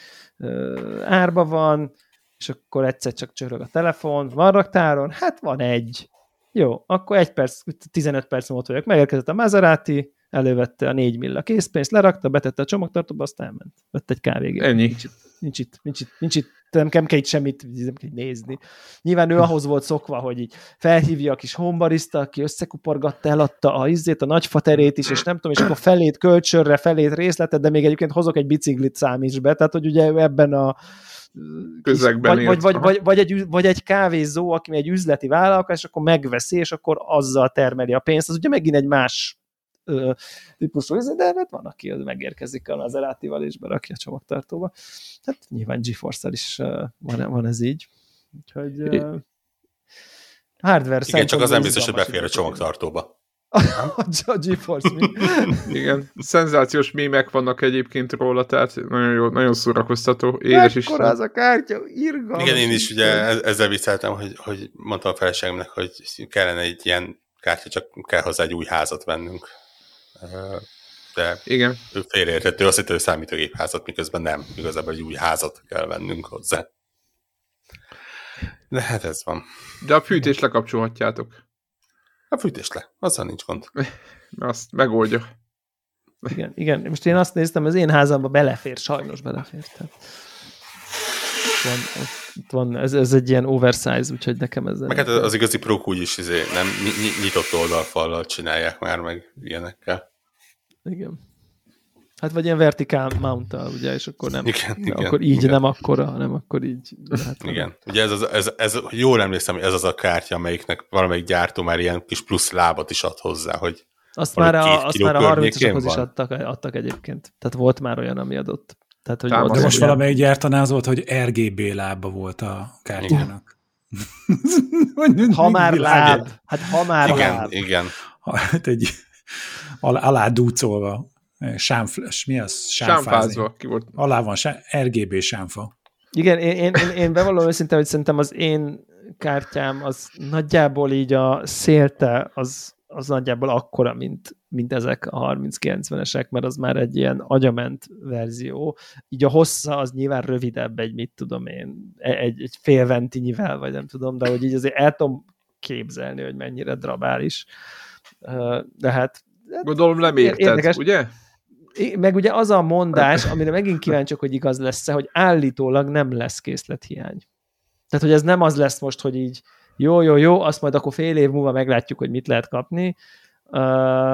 árba van, és akkor egyszer csak csörög a telefon, van raktáron? Hát van egy. Jó, akkor egy perc, 15 perc múlva vagyok. Megérkezett a Maserati, elővette a 4 milla készpénzt, lerakta, betette a csomagtartóba, aztán elment. Vett egy kávégét. Ennyi. Nincs itt, nincs itt, nincs itt, nincs itt nem, nem kell itt semmit nem kell nézni. Nyilván ő ahhoz volt szokva, hogy így felhívja a kis hombarista, aki összekuporgatta, eladta a izzét, a nagyfaterét is, és nem tudom, és akkor felét kölcsönre, felét részletet, de még egyébként hozok egy biciklit számíts be, tehát hogy ugye ebben a közegben vagy, vagy, vagy, vagy, vagy, egy, vagy egy kávézó, aki egy üzleti vállalkozás, és akkor megveszi, és akkor azzal termeli a pénzt, az ugye megint egy más ö, típusú, de hát van, aki megérkezik a Maseratival és berakja a csomagtartóba. Hát nyilván GeForce-szal is uh, van, van ez így. Úgyhogy uh, hardware Igen, csak az nem biztos, hogy befér a csomagtartóba. a GeForce mi? Igen, szenzációs mémek vannak egyébként róla, tehát nagyon jó, nagyon szórakoztató, édes is. az a kártya, irgalmas. Igen, én is ugye ezzel vicceltem, hogy, hogy mondtam a feleségemnek, hogy kellene egy ilyen kártya, csak kell hozzá egy új házat vennünk. de Igen. ő félreértett, ő azt hitte, hogy számítógép házat, miközben nem. Igazából egy új házat kell vennünk hozzá. De hát ez van. De a fűtést lekapcsolhatjátok. A fűtés le, azzal nincs gond. Azt megoldja. Igen, igen. Most én azt néztem, az én házamba belefér, sajnos belefér. Tehát van, ott van, ez, ez egy ilyen oversize, úgyhogy nekem ez... Meg hát az igazi prók úgyis izé, nem nyitott oldalfallal csinálják már meg ilyenekkel. Igen. Hát vagy ilyen vertikál mount ugye, és akkor nem, igen, igen, akkor így igen. nem akkora, hanem akkor így. Hát, igen. Ugye ez, az, ez, ez, jól emlékszem, hogy ez az a kártya, amelyiknek valamelyik gyártó már ilyen kis plusz lábat is ad hozzá, hogy azt már a, azt már a 30 is adtak, adtak egyébként. Tehát volt már olyan, ami adott. Tehát, hogy Támasz, de most valamelyik gyártanál az volt, hogy RGB lába volt a kártyának. ha már láb. Hát ha már igen, láb. Igen, Hát egy alá dúcolva. Sámfles, mi az? Sámfázva. Ki volt? Alá van, RGB sámfa. Igen, én, én, én, én bevallom őszinte, hogy szerintem az én kártyám az nagyjából így a szélte az, az nagyjából akkora, mint, mint ezek a 30-90-esek, mert az már egy ilyen agyament verzió. Így a hossza az nyilván rövidebb egy, mit tudom én, egy, egy fél ventinyivel, vagy nem tudom, de hogy így azért el tudom képzelni, hogy mennyire drabális. De hát Gondolom lemérted, érdekes. ugye? Meg ugye az a mondás, amire megint kíváncsiak, hogy igaz lesz-e, hogy állítólag nem lesz készlethiány. Tehát, hogy ez nem az lesz most, hogy így jó, jó, jó, azt majd akkor fél év múlva meglátjuk, hogy mit lehet kapni, uh,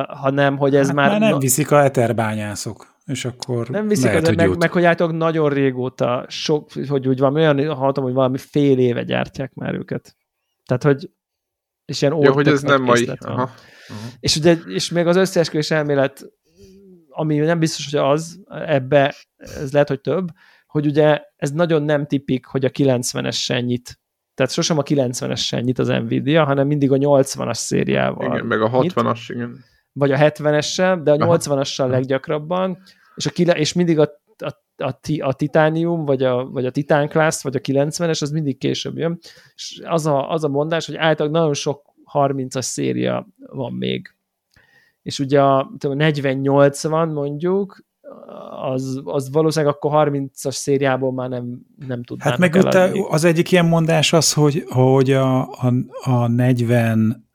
hanem, hogy ez hát már... már nem viszik a eterbányászok, és akkor Nem viszik, lehet, az, hogy meg, meg, hogy általában nagyon régóta, sok, hogy úgy van, olyan hallottam, hogy valami fél éve gyártják már őket. Tehát, hogy és ilyen ja, hogy ez nem mai. Aha. Aha. És, ugye, és még az összeesküvés elmélet, ami nem biztos, hogy az, ebbe, ez lehet, hogy több, hogy ugye ez nagyon nem tipik, hogy a 90-es nyit. Tehát sosem a 90-es nyit az Nvidia, hanem mindig a 80-as szériával. Igen, meg a 60-as, igen. Vagy a 70-essel, de a 80-assal leggyakrabban, és, a kile- és mindig a, a, a, a titánium, vagy a, vagy a titán class, vagy a 90-es, az mindig később jön. És az a, az a mondás, hogy általában nagyon sok 30-as széria van még. És ugye a 40-80 mondjuk, az, az valószínűleg akkor 30-as szériából már nem, nem tudnának Hát meg ott az egyik ilyen mondás az, hogy, hogy a, a, a 40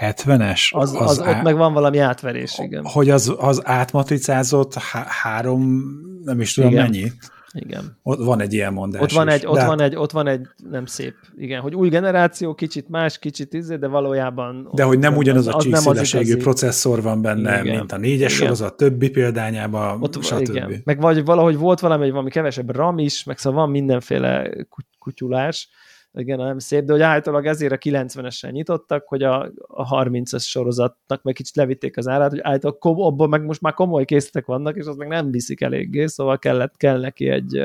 70-es. Az, az, az á... ott meg van valami átverés, igen. Hogy az, az átmatricázott há három, nem is tudom igen. mennyi. Igen. Ott van egy ilyen mondás ott van is. egy, ott, van egy, ott van egy, nem szép, igen, hogy új generáció, kicsit más, kicsit izé, de valójában... De hogy nem ugyanaz az, a csíkszélességű processzor van benne, igen. mint a négyes igen. sorozat többi példányában, ott, stb. Igen. Meg vagy valahogy volt valami, valami kevesebb RAM is, meg szóval van mindenféle kutyulás, igen, nem szép, de hogy általában ezért a 90-esen nyitottak, hogy a, a 30-as sorozatnak meg kicsit levitték az árát, hogy általában abban meg most már komoly készletek vannak, és az meg nem viszik eléggé, szóval kellett, kell neki egy,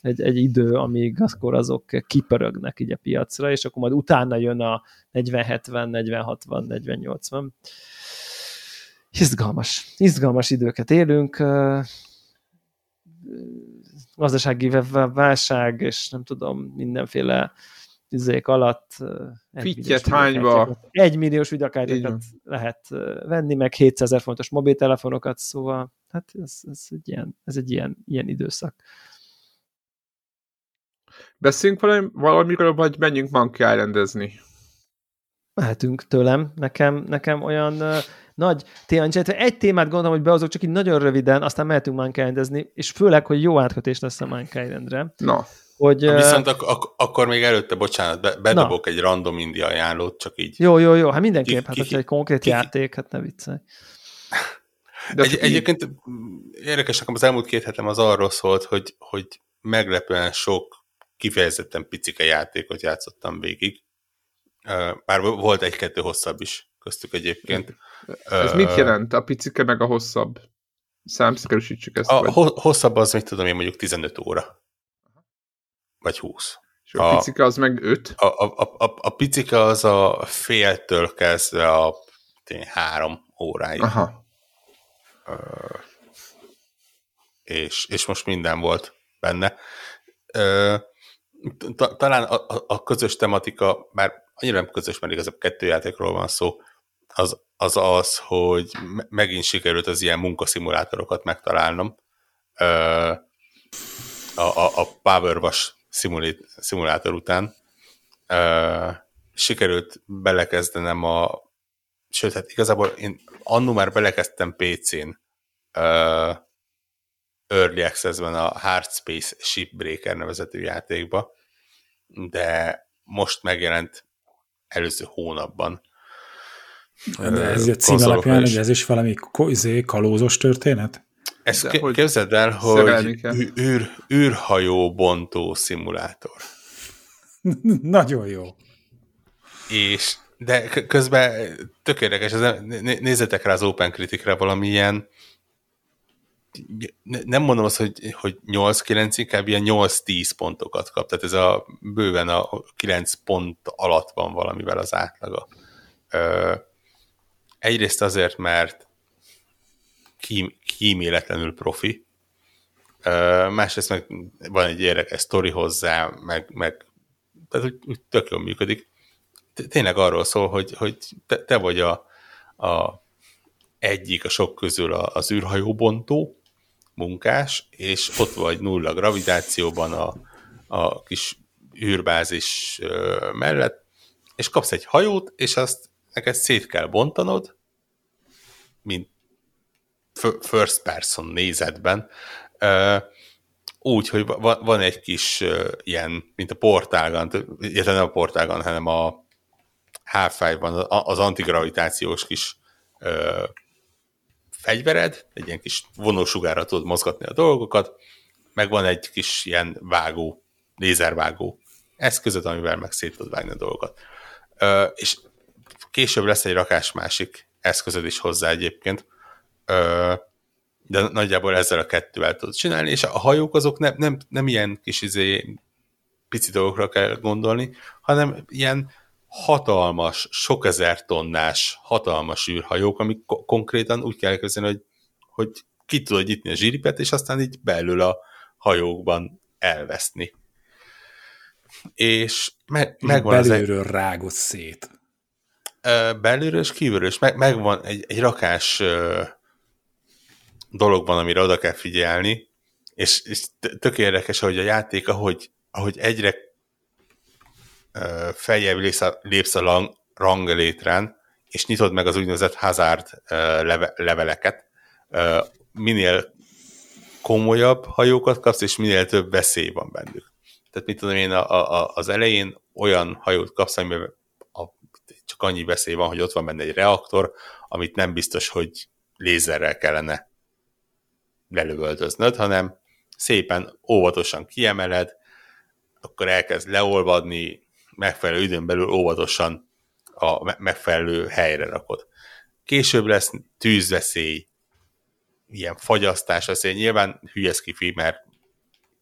egy, egy idő, amíg akkor azok kipörögnek így a piacra, és akkor majd utána jön a 40-70, 40-60, 40-80. Izgalmas, izgalmas időket élünk, gazdasági válság, és nem tudom, mindenféle izék alatt Fittyet hányba. Egy milliós videokártyákat lehet venni, meg 700 ezer fontos mobiltelefonokat, szóval hát ez, ez egy, ilyen, ez egy ilyen, ilyen időszak. Beszéljünk valami, valamiről, vagy menjünk Monkey Islandezni? Mehetünk tőlem. Nekem, nekem olyan nagy témát, egy témát gondolom, hogy behozok, csak így nagyon röviden, aztán mehetünk Mankind-ezni, és főleg, hogy jó átkötés lesz a Mankind-re. Na. Hogy, uh, Viszont ak- ak- akkor még előtte, bocsánat, be- bedobok na. egy random India ajánlót, csak így. Jó, jó, jó, hát mindenképp, hát hogyha egy konkrét ki, játék, hát ne viccelj. De egy, egyébként érdekes, nekem az elmúlt két hetem az arról szólt, hogy, hogy meglepően sok kifejezetten picike játékot játszottam végig. Bár volt egy-kettő hosszabb is köztük egyébként. Ez uh, mit jelent? A picike meg a hosszabb? Számszerűsítsük ezt. A vagy. hosszabb az, mit tudom én, mondjuk 15 óra. Vagy 20. És a, a picike az meg 5? A, a, a, a, a picike az a féltől kezdve a tény, három óráig. Aha. Uh, és, és most minden volt benne. Uh, talán a, a, a közös tematika, bár annyira nem közös, mert igazából kettő játékról van szó, az az, az hogy megint sikerült az ilyen munkaszimulátorokat megtalálnom. A, a, a Powerwash szimulátor után sikerült belekezdenem a sőt, hát igazából én annó már belekezdtem PC-n uh, Early Access-ben a Hard Space Shipbreaker nevezetű játékba, de most megjelent előző hónapban. De ez a cím alapján, hogy ez is valami izé, kalózos történet? Ezt ke- hogy képzeld el, hogy űr, űrhajó bontó szimulátor. Nagyon jó. És de közben tök érdekes, nézzetek rá az Open Critic-re valamilyen nem mondom azt, hogy, hogy 8-9, inkább ilyen 8-10 pontokat kap. Tehát ez a bőven a 9 pont alatt van valamivel az átlaga. Egyrészt azért, mert kím, kíméletlenül profi, másrészt meg van egy érdekes sztori hozzá, meg, meg tehát úgy, úgy tök jól működik. Tényleg arról szól, hogy, hogy te, te vagy a, a egyik a sok közül az űrhajóbontó, munkás, és ott vagy nulla gravitációban a, a kis űrbázis mellett, és kapsz egy hajót, és azt neked szét kell bontanod, mint first person nézetben, úgy, hogy van egy kis ilyen, mint a portálgan, illetve nem a portálgan, hanem a H5-ban az antigravitációs kis fegyvered, egy ilyen kis vonósugára tudod mozgatni a dolgokat, meg van egy kis ilyen vágó, lézervágó eszközöd, amivel meg szét tudod vágni a dolgokat. És később lesz egy rakás másik eszközöd is hozzá egyébként, de nagyjából ezzel a kettővel tudod csinálni, és a hajók azok nem, nem, nem ilyen kis izé, pici dolgokra kell gondolni, hanem ilyen hatalmas, sok ezer tonnás, hatalmas űrhajók, amik ko- konkrétan úgy kell elképzelni, hogy, hogy ki tudod nyitni a zsíripet, és aztán így belül a hajókban elveszni. És me- megvan belülről egy... rágott szét. Belülről és kívülről, és meg, megvan egy, egy rakás dolog van, amire oda kell figyelni, és, és tök érdekes, hogy a játék, ahogy, ahogy egyre feljebb lépsz a, lépsz a lang, ranglétrán, és nyitod meg az úgynevezett hazard leve, leveleket, minél komolyabb hajókat kapsz, és minél több veszély van bennük. Tehát mit tudom én, a, a, az elején olyan hajót kapsz, amiben csak annyi veszély van, hogy ott van benne egy reaktor, amit nem biztos, hogy lézerrel kellene lelövöldöznöd, hanem szépen óvatosan kiemeled, akkor elkezd leolvadni, megfelelő időn belül óvatosan a megfelelő helyre rakod. Később lesz tűzveszély, ilyen fagyasztás veszély. Nyilván hülyeszkifi, mert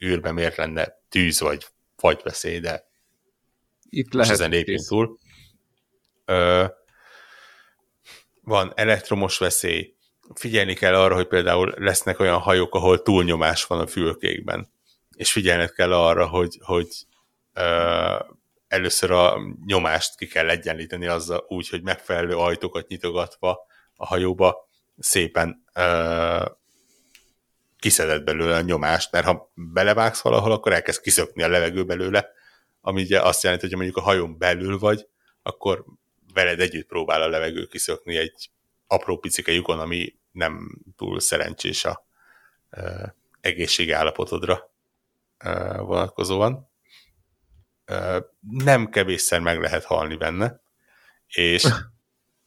űrben miért lenne tűz vagy fagyveszély, de itt lehet ezen lépjünk túl. Van elektromos veszély, figyelni kell arra, hogy például lesznek olyan hajók, ahol túlnyomás van a fülkékben, és figyelned kell arra, hogy, hogy ö, először a nyomást ki kell egyenlíteni azzal úgy, hogy megfelelő ajtókat nyitogatva a hajóba szépen ö, kiszedett belőle a nyomást, mert ha belevágsz valahol, akkor elkezd kiszökni a levegő belőle, ami ugye azt jelenti, hogy mondjuk a hajón belül vagy, akkor veled együtt próbál a levegő kiszökni egy apró picike lyukon, ami nem túl szerencsés a ö, egészségi állapotodra ö, vonatkozóan. Nem kevésszer meg lehet halni benne, és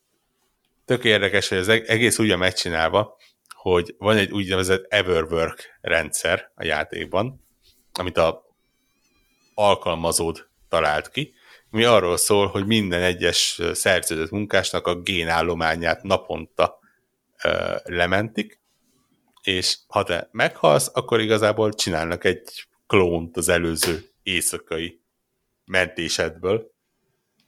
tök érdekes, hogy az egész úgy megcsinálva, hogy van egy úgynevezett Everwork rendszer a játékban, amit a alkalmazód talált ki, mi arról szól, hogy minden egyes szerződött munkásnak a génállományát naponta ö, lementik, és ha te meghalsz, akkor igazából csinálnak egy klónt az előző éjszakai mentésedből,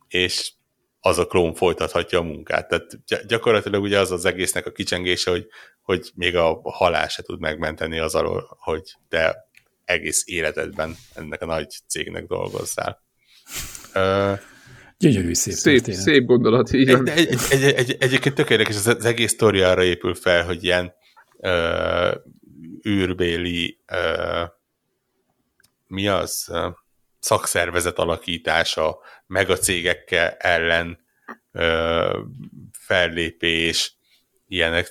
és az a klón folytathatja a munkát. Tehát gyakorlatilag ugye az az egésznek a kicsengése, hogy, hogy még a halál se tud megmenteni az alól, hogy te egész életedben ennek a nagy cégnek dolgozzál. Uh, Gyönyörű szép Szép, történet. szép gondolat, így van. Egy, egy, egy, egy, egyébként tök érdekes, az, az egész sztori arra épül fel, hogy ilyen ö, űrbéli ö, mi az szakszervezet alakítása, megacégekkel ellen ö, fellépés, ilyenek.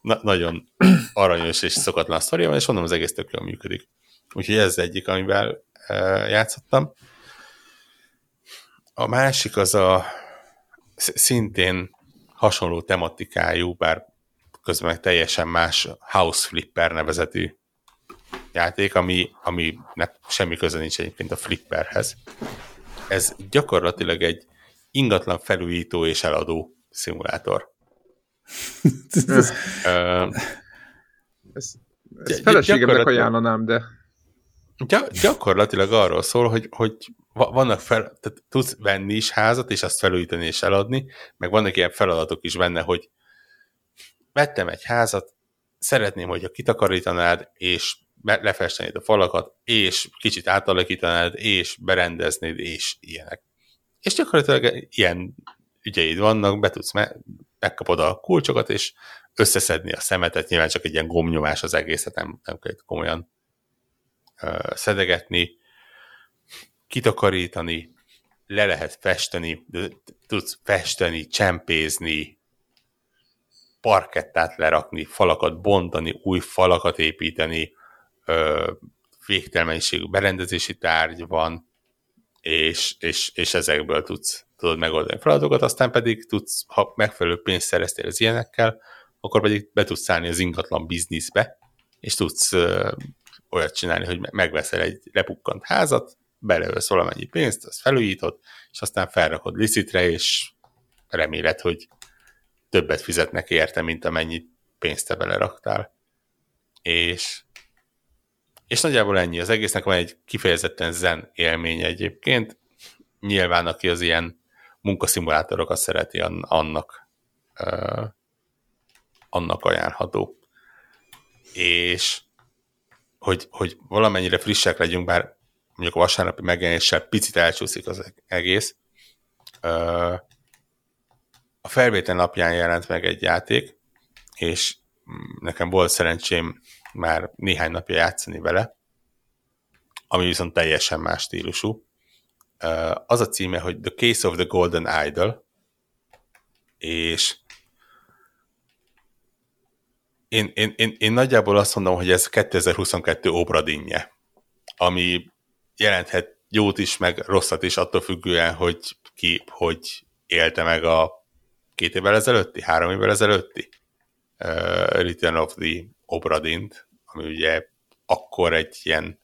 Na, nagyon aranyos és szokatlan sztoria van, és mondom, az egész tök jól működik. Úgyhogy ez az egyik, amivel ö, játszottam. A másik az a sz- szintén hasonló tematikájú, bár közben teljesen más House Flipper nevezetű játék, ami, ami semmi köze nincs egyébként a Flipperhez. Ez gyakorlatilag egy ingatlan felújító és eladó szimulátor. Ezt, Gy- ezt feleségemnek ajánlanám, de Gy- gyakorlatilag arról szól, hogy, hogy vannak fel, tehát tudsz venni is házat, és azt felújítani és eladni, meg vannak ilyen feladatok is benne, hogy vettem egy házat, szeretném, hogyha kitakarítanád, és lefestenéd a falakat, és kicsit átalakítanád, és berendeznéd, és ilyenek. És gyakorlatilag ilyen ügyeid vannak, be tudsz, me- megkapod a kulcsokat, és összeszedni a szemetet, nyilván csak egy ilyen gomnyomás az egészet, nem, nem kell komolyan ö, szedegetni, kitakarítani, le lehet festeni, tudsz festeni, csempézni, parkettát lerakni, falakat bontani, új falakat építeni, ö, berendezési tárgy van, és, és, és ezekből tudsz, tudod megoldani feladatokat, aztán pedig tudsz, ha megfelelő pénzt szereztél az ilyenekkel, akkor pedig be tudsz szállni az ingatlan bizniszbe, és tudsz ö, olyat csinálni, hogy me- megveszel egy lepukkant házat, beleölsz valamennyi pénzt, azt felújítod, és aztán felrakod licitre, és reméled, hogy többet fizetnek érte, mint amennyi pénzt te beleraktál. És, és nagyjából ennyi. Az egésznek van egy kifejezetten zen élménye egyébként. Nyilván, aki az ilyen munkaszimulátorokat szereti, an- annak, uh, annak ajánlható. És hogy, hogy valamennyire frissek legyünk, bár mondjuk a vasárnapi megjelenéssel picit elcsúszik az egész. A felvétel napján jelent meg egy játék, és nekem volt szerencsém már néhány napja játszani vele, ami viszont teljesen más stílusú. Az a címe, hogy The Case of the Golden Idol, és én, én, én, én nagyjából azt mondom, hogy ez 2022 Obradinje, ami jelenthet jót is, meg rosszat is, attól függően, hogy ki hogy élte meg a két évvel ezelőtti, három évvel ezelőtti uh, Return of the Obradint, ami ugye akkor egy ilyen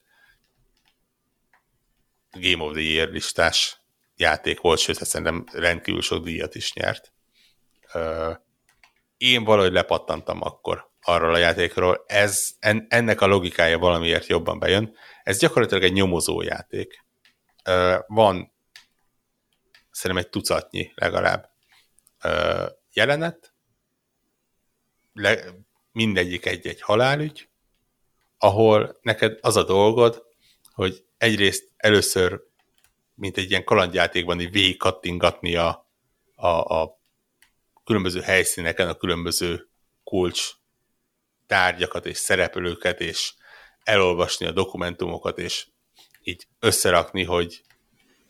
Game of the Year listás játék volt, sőt, szerintem rendkívül sok díjat is nyert. Uh, én valahogy lepattantam akkor arról a játékról. Ez, en, ennek a logikája valamiért jobban bejön. Ez gyakorlatilag egy nyomozó játék. Van szerintem egy tucatnyi legalább jelenet, le, mindegyik egy-egy halálügy, ahol neked az a dolgod, hogy egyrészt először, mint egy ilyen kalandjátékban, így végig kattingatni a, a, a különböző helyszíneken a különböző kulcs tárgyakat és szereplőket, és elolvasni a dokumentumokat, és így összerakni, hogy,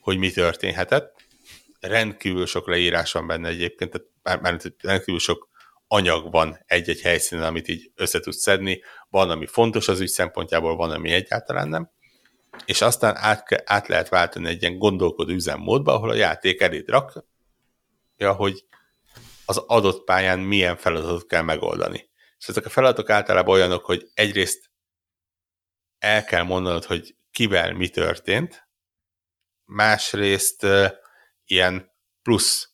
hogy mi történhetett. Rendkívül sok leírás van benne egyébként, tehát már, már rendkívül sok anyag van egy-egy helyszínen, amit így össze tudsz szedni. Van, ami fontos az ügy szempontjából, van, ami egyáltalán nem. És aztán át, át lehet váltani egy ilyen gondolkodó üzemmódba, ahol a játék eléd rakja, hogy az adott pályán milyen feladatot kell megoldani. És ezek a feladatok általában olyanok, hogy egyrészt el kell mondanod, hogy kivel mi történt, másrészt ilyen plusz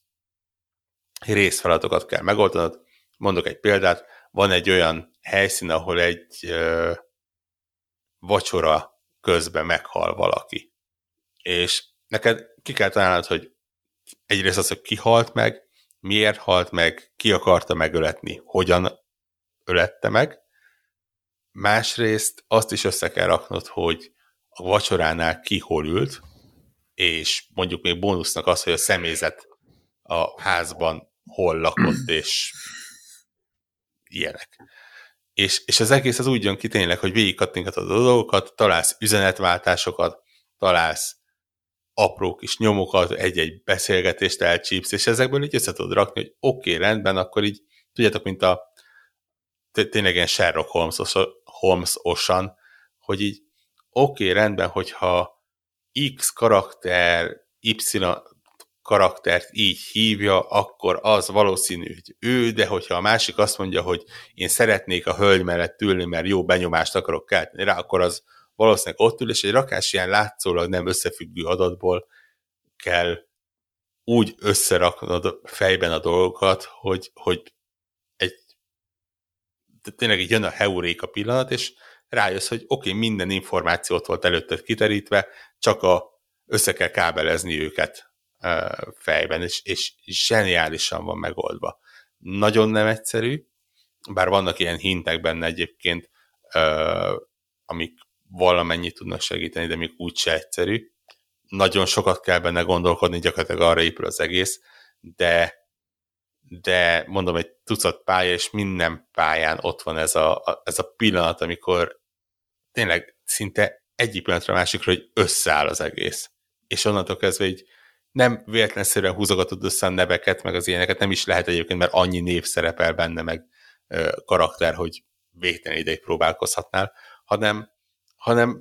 részfeladatokat kell megoldanod. Mondok egy példát, van egy olyan helyszín, ahol egy vacsora közben meghal valaki. És neked ki kell találnod, hogy egyrészt az, hogy ki halt meg, miért halt meg, ki akarta megöletni, hogyan ölette meg. Másrészt azt is össze kell raknod, hogy a vacsoránál ki hol ült, és mondjuk még bónusznak az, hogy a személyzet a házban hol lakott, és ilyenek. És, és az egész az úgy jön ki tényleg, hogy végig a dolgokat, találsz üzenetváltásokat, találsz apró kis nyomokat, egy-egy beszélgetést elcsípsz, és ezekből így össze tudod rakni, hogy oké, okay, rendben, akkor így, tudjátok, mint a tényleg ilyen Sherlock Holmes, Holmes-osan, hogy így oké, okay, rendben, hogyha X karakter Y karaktert így hívja, akkor az valószínű, hogy ő, de hogyha a másik azt mondja, hogy én szeretnék a hölgy mellett ülni, mert jó benyomást akarok kelteni rá, akkor az valószínűleg ott ül, és egy rakás ilyen látszólag nem összefüggő adatból kell úgy összeraknod fejben a dolgokat, hogy, hogy egy tényleg így jön a heuréka pillanat, és rájössz, hogy oké, okay, minden információ ott volt előtted kiterítve, csak a, össze kell kábelezni őket fejben, és, és zseniálisan van megoldva. Nagyon nem egyszerű, bár vannak ilyen hintek benne egyébként, amik valamennyit tudnak segíteni, de még úgyse egyszerű. Nagyon sokat kell benne gondolkodni, gyakorlatilag arra épül az egész, de, de mondom, egy tucat pálya, és minden pályán ott van ez a, ez a pillanat, amikor tényleg szinte egyik pillanatra a másikra, hogy összeáll az egész. És onnantól kezdve így nem véletlenszerűen húzogatod össze a neveket, meg az ilyeneket, nem is lehet egyébként, mert annyi név szerepel benne, meg ö, karakter, hogy végtelen ideig próbálkozhatnál, hanem, hanem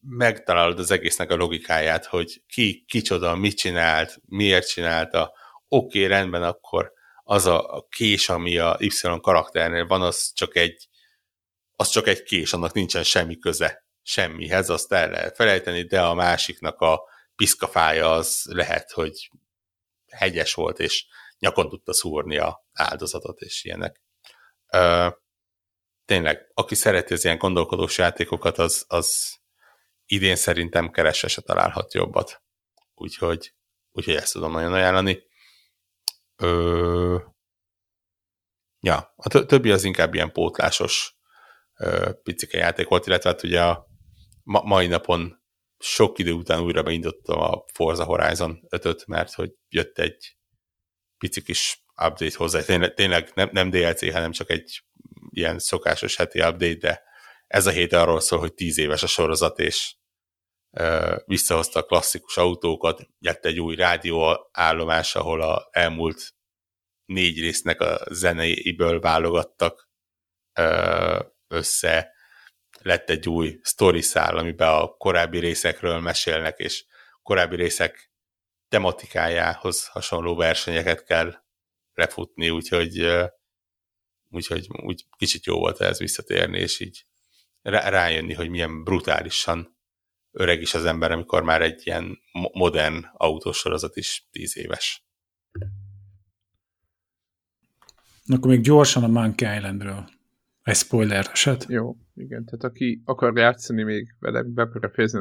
megtalálod az egésznek a logikáját, hogy ki, kicsoda, mit csinált, miért csinálta, oké, okay, rendben, akkor az a kés, ami a Y karakternél van, az csak egy az csak egy kés, annak nincsen semmi köze semmihez, azt el lehet felejteni, de a másiknak a piszkafája az lehet, hogy hegyes volt, és nyakon tudta szúrni a áldozatot, és ilyenek. Tényleg, aki szereti az ilyen gondolkodós játékokat, az, az idén szerintem keresse se találhat jobbat. Úgyhogy, úgyhogy ezt tudom nagyon ajánlani. Ö, ja, a többi az inkább ilyen pótlásos ö, picike játék volt, illetve hát ugye a ma, mai napon sok idő után újra beindítottam a Forza Horizon 5-öt, mert hogy jött egy pici kis update hozzá. Tényleg, tényleg nem, nem DLC, hanem csak egy ilyen szokásos heti update, de ez a hét arról szól, hogy tíz éves a sorozat, és visszahozta a klasszikus autókat, lett egy új rádióállomás, ahol a elmúlt négy résznek a zeneiből válogattak össze, lett egy új story szál, amiben a korábbi részekről mesélnek, és korábbi részek tematikájához hasonló versenyeket kell lefutni, úgyhogy, úgyhogy úgy kicsit jó volt ez visszatérni, és így rájönni, hogy milyen brutálisan öreg is az ember, amikor már egy ilyen modern autósorozat is tíz éves. Akkor még gyorsan a Monkey Islandről. Egy spoiler eset. Jó, igen. Tehát aki akar játszani még vele, be akarja fejezni,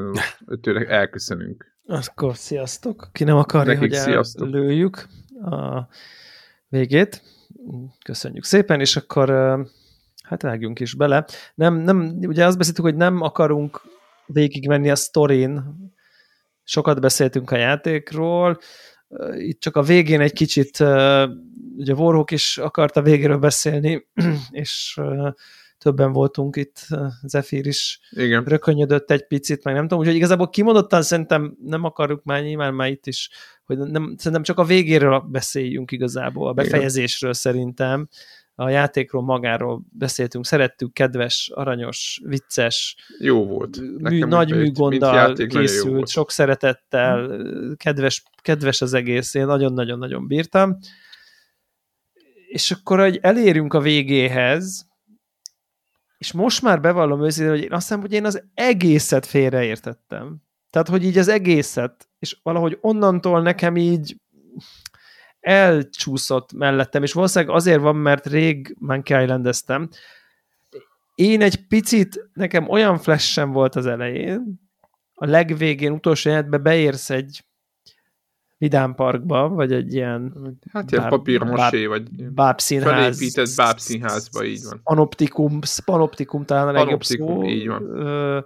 tőle elköszönünk. Akkor sziasztok. Ki nem akarja, Nekik hogy sziasztok. lőjük a végét. Köszönjük szépen, és akkor hát vágjunk is bele. Nem, nem, ugye azt beszéltük, hogy nem akarunk végigmenni a sztorin. Sokat beszéltünk a játékról. Itt csak a végén egy kicsit ugye Warhawk is akarta végéről beszélni, és többen voltunk itt, Zephyr is Igen. rökönyödött egy picit, meg nem tudom, úgyhogy igazából kimondottan szerintem nem akarjuk már nyilván már itt is, hogy nem, szerintem csak a végéről beszéljünk igazából, a befejezésről Igen. szerintem, a játékról magáról beszéltünk, szerettük, kedves, aranyos, vicces, jó volt. Mű, nagy műgonddal készült, sok szeretettel, kedves, kedves az egész, én nagyon-nagyon-nagyon bírtam és akkor, hogy elérünk a végéhez, és most már bevallom őszintén, hogy én azt hiszem, hogy én az egészet félreértettem. Tehát, hogy így az egészet, és valahogy onnantól nekem így elcsúszott mellettem, és valószínűleg azért van, mert rég Monkey island Én egy picit, nekem olyan flash volt az elején, a legvégén, utolsó jelentben beérsz egy Vidám Parkba, vagy egy ilyen hát ilyen papírmosé, vagy bábszínház. Felépített bábszínházba, így van. Panoptikum, panoptikum talán a legjobb panoptikum, szó. így van.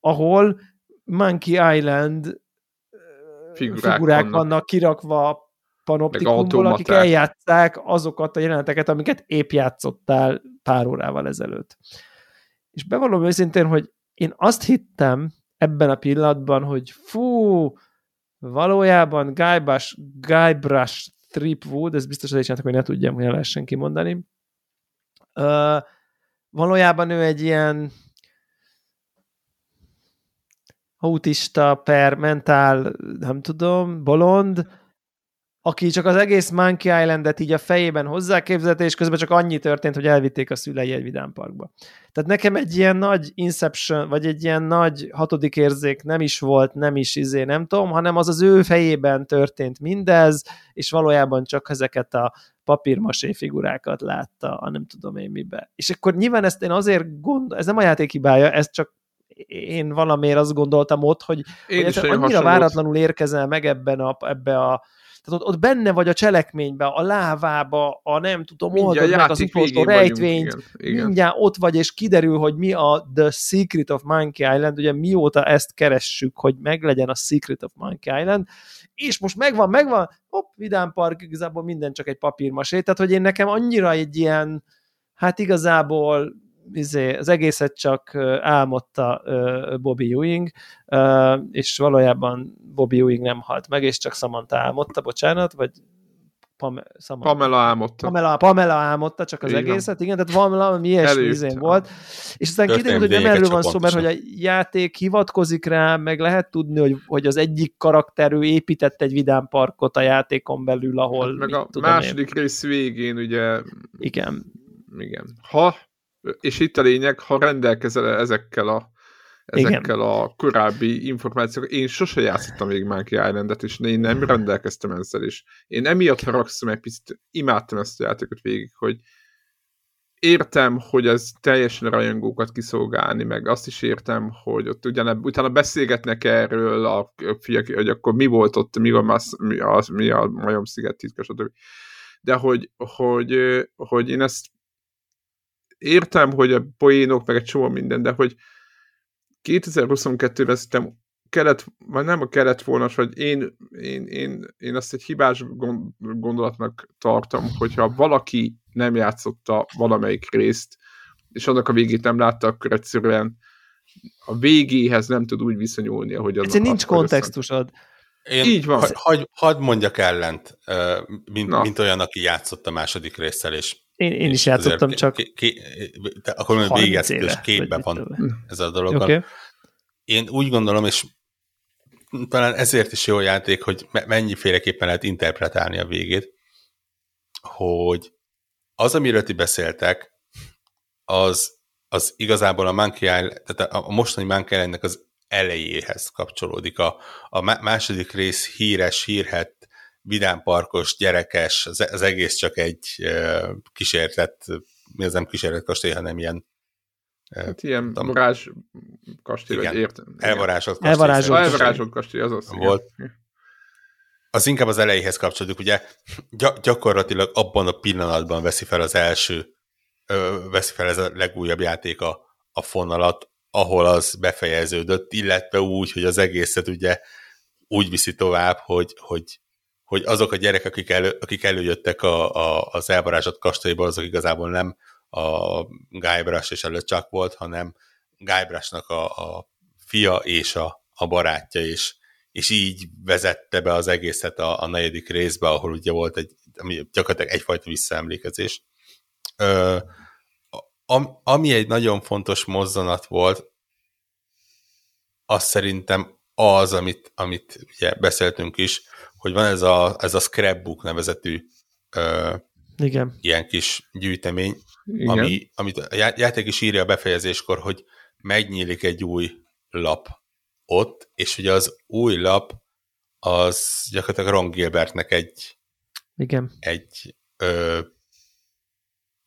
Ahol Monkey Island Figurák figurák vannak. vannak kirakva panoptikumból, akik eljátszák azokat a jeleneteket, amiket épp játszottál pár órával ezelőtt. És bevallom őszintén, hogy én azt hittem ebben a pillanatban, hogy fú, valójában Guybrush, Guybrush Threepwood, ez biztos azért csináltak, hogy ne tudjam, hogy ne lehessen kimondani. Uh, valójában ő egy ilyen autista per mentál, nem tudom, bolond, aki csak az egész Monkey Islandet így a fejében hozzáképzelte, és közben csak annyi történt, hogy elvitték a szülei egy vidámparkba. Tehát nekem egy ilyen nagy Inception, vagy egy ilyen nagy hatodik érzék nem is volt, nem is izé, nem tudom, hanem az az ő fejében történt mindez, és valójában csak ezeket a papírmasé figurákat látta, a nem tudom én mibe. És akkor nyilván ezt én azért gondol, ez nem a játék hibája, ez csak én valamiért azt gondoltam ott, hogy, Én hogy is annyira hasonlót- váratlanul érkezel meg ebben a, ebbe a tehát ott, ott benne vagy a cselekménybe, a lávába, a nem tudom, oldod meg az utolsó végén vagyunk, rejtvényt, igen, igen. mindjárt ott vagy, és kiderül, hogy mi a The Secret of Monkey Island, ugye mióta ezt keressük, hogy meglegyen a Secret of Monkey Island, és most megvan, megvan, hopp, Vidám Park, igazából minden csak egy papírmasé, tehát hogy én nekem annyira egy ilyen, hát igazából izé, az egészet csak álmodta Bobby Ewing, és valójában Bobby Ewing nem halt meg, és csak Samantha álmodta, bocsánat, vagy Pam- Samantha. Pamela álmodta. Pamela, Pamela álmodta csak az van. egészet, igen, tehát valami ilyesmi izén volt. És aztán kiderült, hogy nem erről van szó, mert hogy a játék hivatkozik rá, meg lehet tudni, hogy, hogy az egyik karakter ő épített egy vidámparkot a játékon belül, ahol Hát meg a tudom második én. rész végén ugye. Igen. igen. Ha, és itt a lényeg, ha rendelkezel ezekkel a ezekkel a korábbi információkkal. Én sose játszottam még Monkey Islandet, és én nem rendelkeztem ezzel is. Én emiatt haragszom egy picit, imádtam ezt a játékot végig, hogy értem, hogy ez teljesen rajongókat kiszolgálni, meg azt is értem, hogy ott ugyane, utána beszélgetnek erről a fiak, hogy akkor mi volt ott, mi a, massz, mi a, mi a majom sziget titka, stb. De hogy, hogy, hogy én ezt értem, hogy a poénok, meg egy csomó minden, de hogy 2022-ben szerintem kellett, vagy nem a kellett volna, vagy én, én, én, én azt egy hibás gondolatnak tartom, hogyha valaki nem játszotta valamelyik részt, és annak a végét nem látta, akkor egyszerűen a végéhez nem tud úgy viszonyulni, ahogy annak. Egyszerűen nincs kontextusod. Én Így van. Hagy, hagy, hadd mondjak ellent, mint, mint olyan, aki játszott a második résszel, és én, én is játszottam, csak ké, ké, de akkor végigjátszott, és képben van ez a dolog. Okay. Én úgy gondolom, és talán ezért is jó játék, hogy mennyiféleképpen lehet interpretálni a végét, hogy az, amiről ti beszéltek, az, az igazából a Monkey Island, tehát a mostani Monkey Islandnek az elejéhez kapcsolódik. A, a második rész híres, hírhet, vidámparkos, gyerekes, az, az egész csak egy kísértett, mi az nem kísértett kastély, hanem ilyen Hát ilyen varázs kastély, igen, vagy értem. Elvarázsolt kastély. Elvarázsolt, elvarázsolt kastély, az az. Volt. Igen. Az inkább az elejéhez kapcsolódik, ugye gy- gyakorlatilag abban a pillanatban veszi fel az első, ö, veszi fel ez a legújabb játék a, a fonalat, ahol az befejeződött, illetve úgy, hogy az egészet ugye úgy viszi tovább, hogy, hogy, hogy azok a gyerekek, akik, elő, akik előjöttek a, a, az elvarázsolt kastélyból, azok igazából nem a Guybrush és előtt csak volt, hanem Guybrushnak a, a fia és a, a barátja, és, és így vezette be az egészet a, a negyedik részbe, ahol ugye volt egy, ami gyakorlatilag egyfajta visszaemlékezés. Ö, am, ami egy nagyon fontos mozzanat volt, az szerintem az, amit, amit ugye beszéltünk is, hogy van ez a, ez a scrapbook nevezetű ö, Igen. ilyen kis gyűjtemény, Igen. Ami, amit a játék is írja a befejezéskor, hogy megnyílik egy új lap ott, és ugye az új lap az gyakorlatilag Ron Gilbertnek egy Igen. egy ö,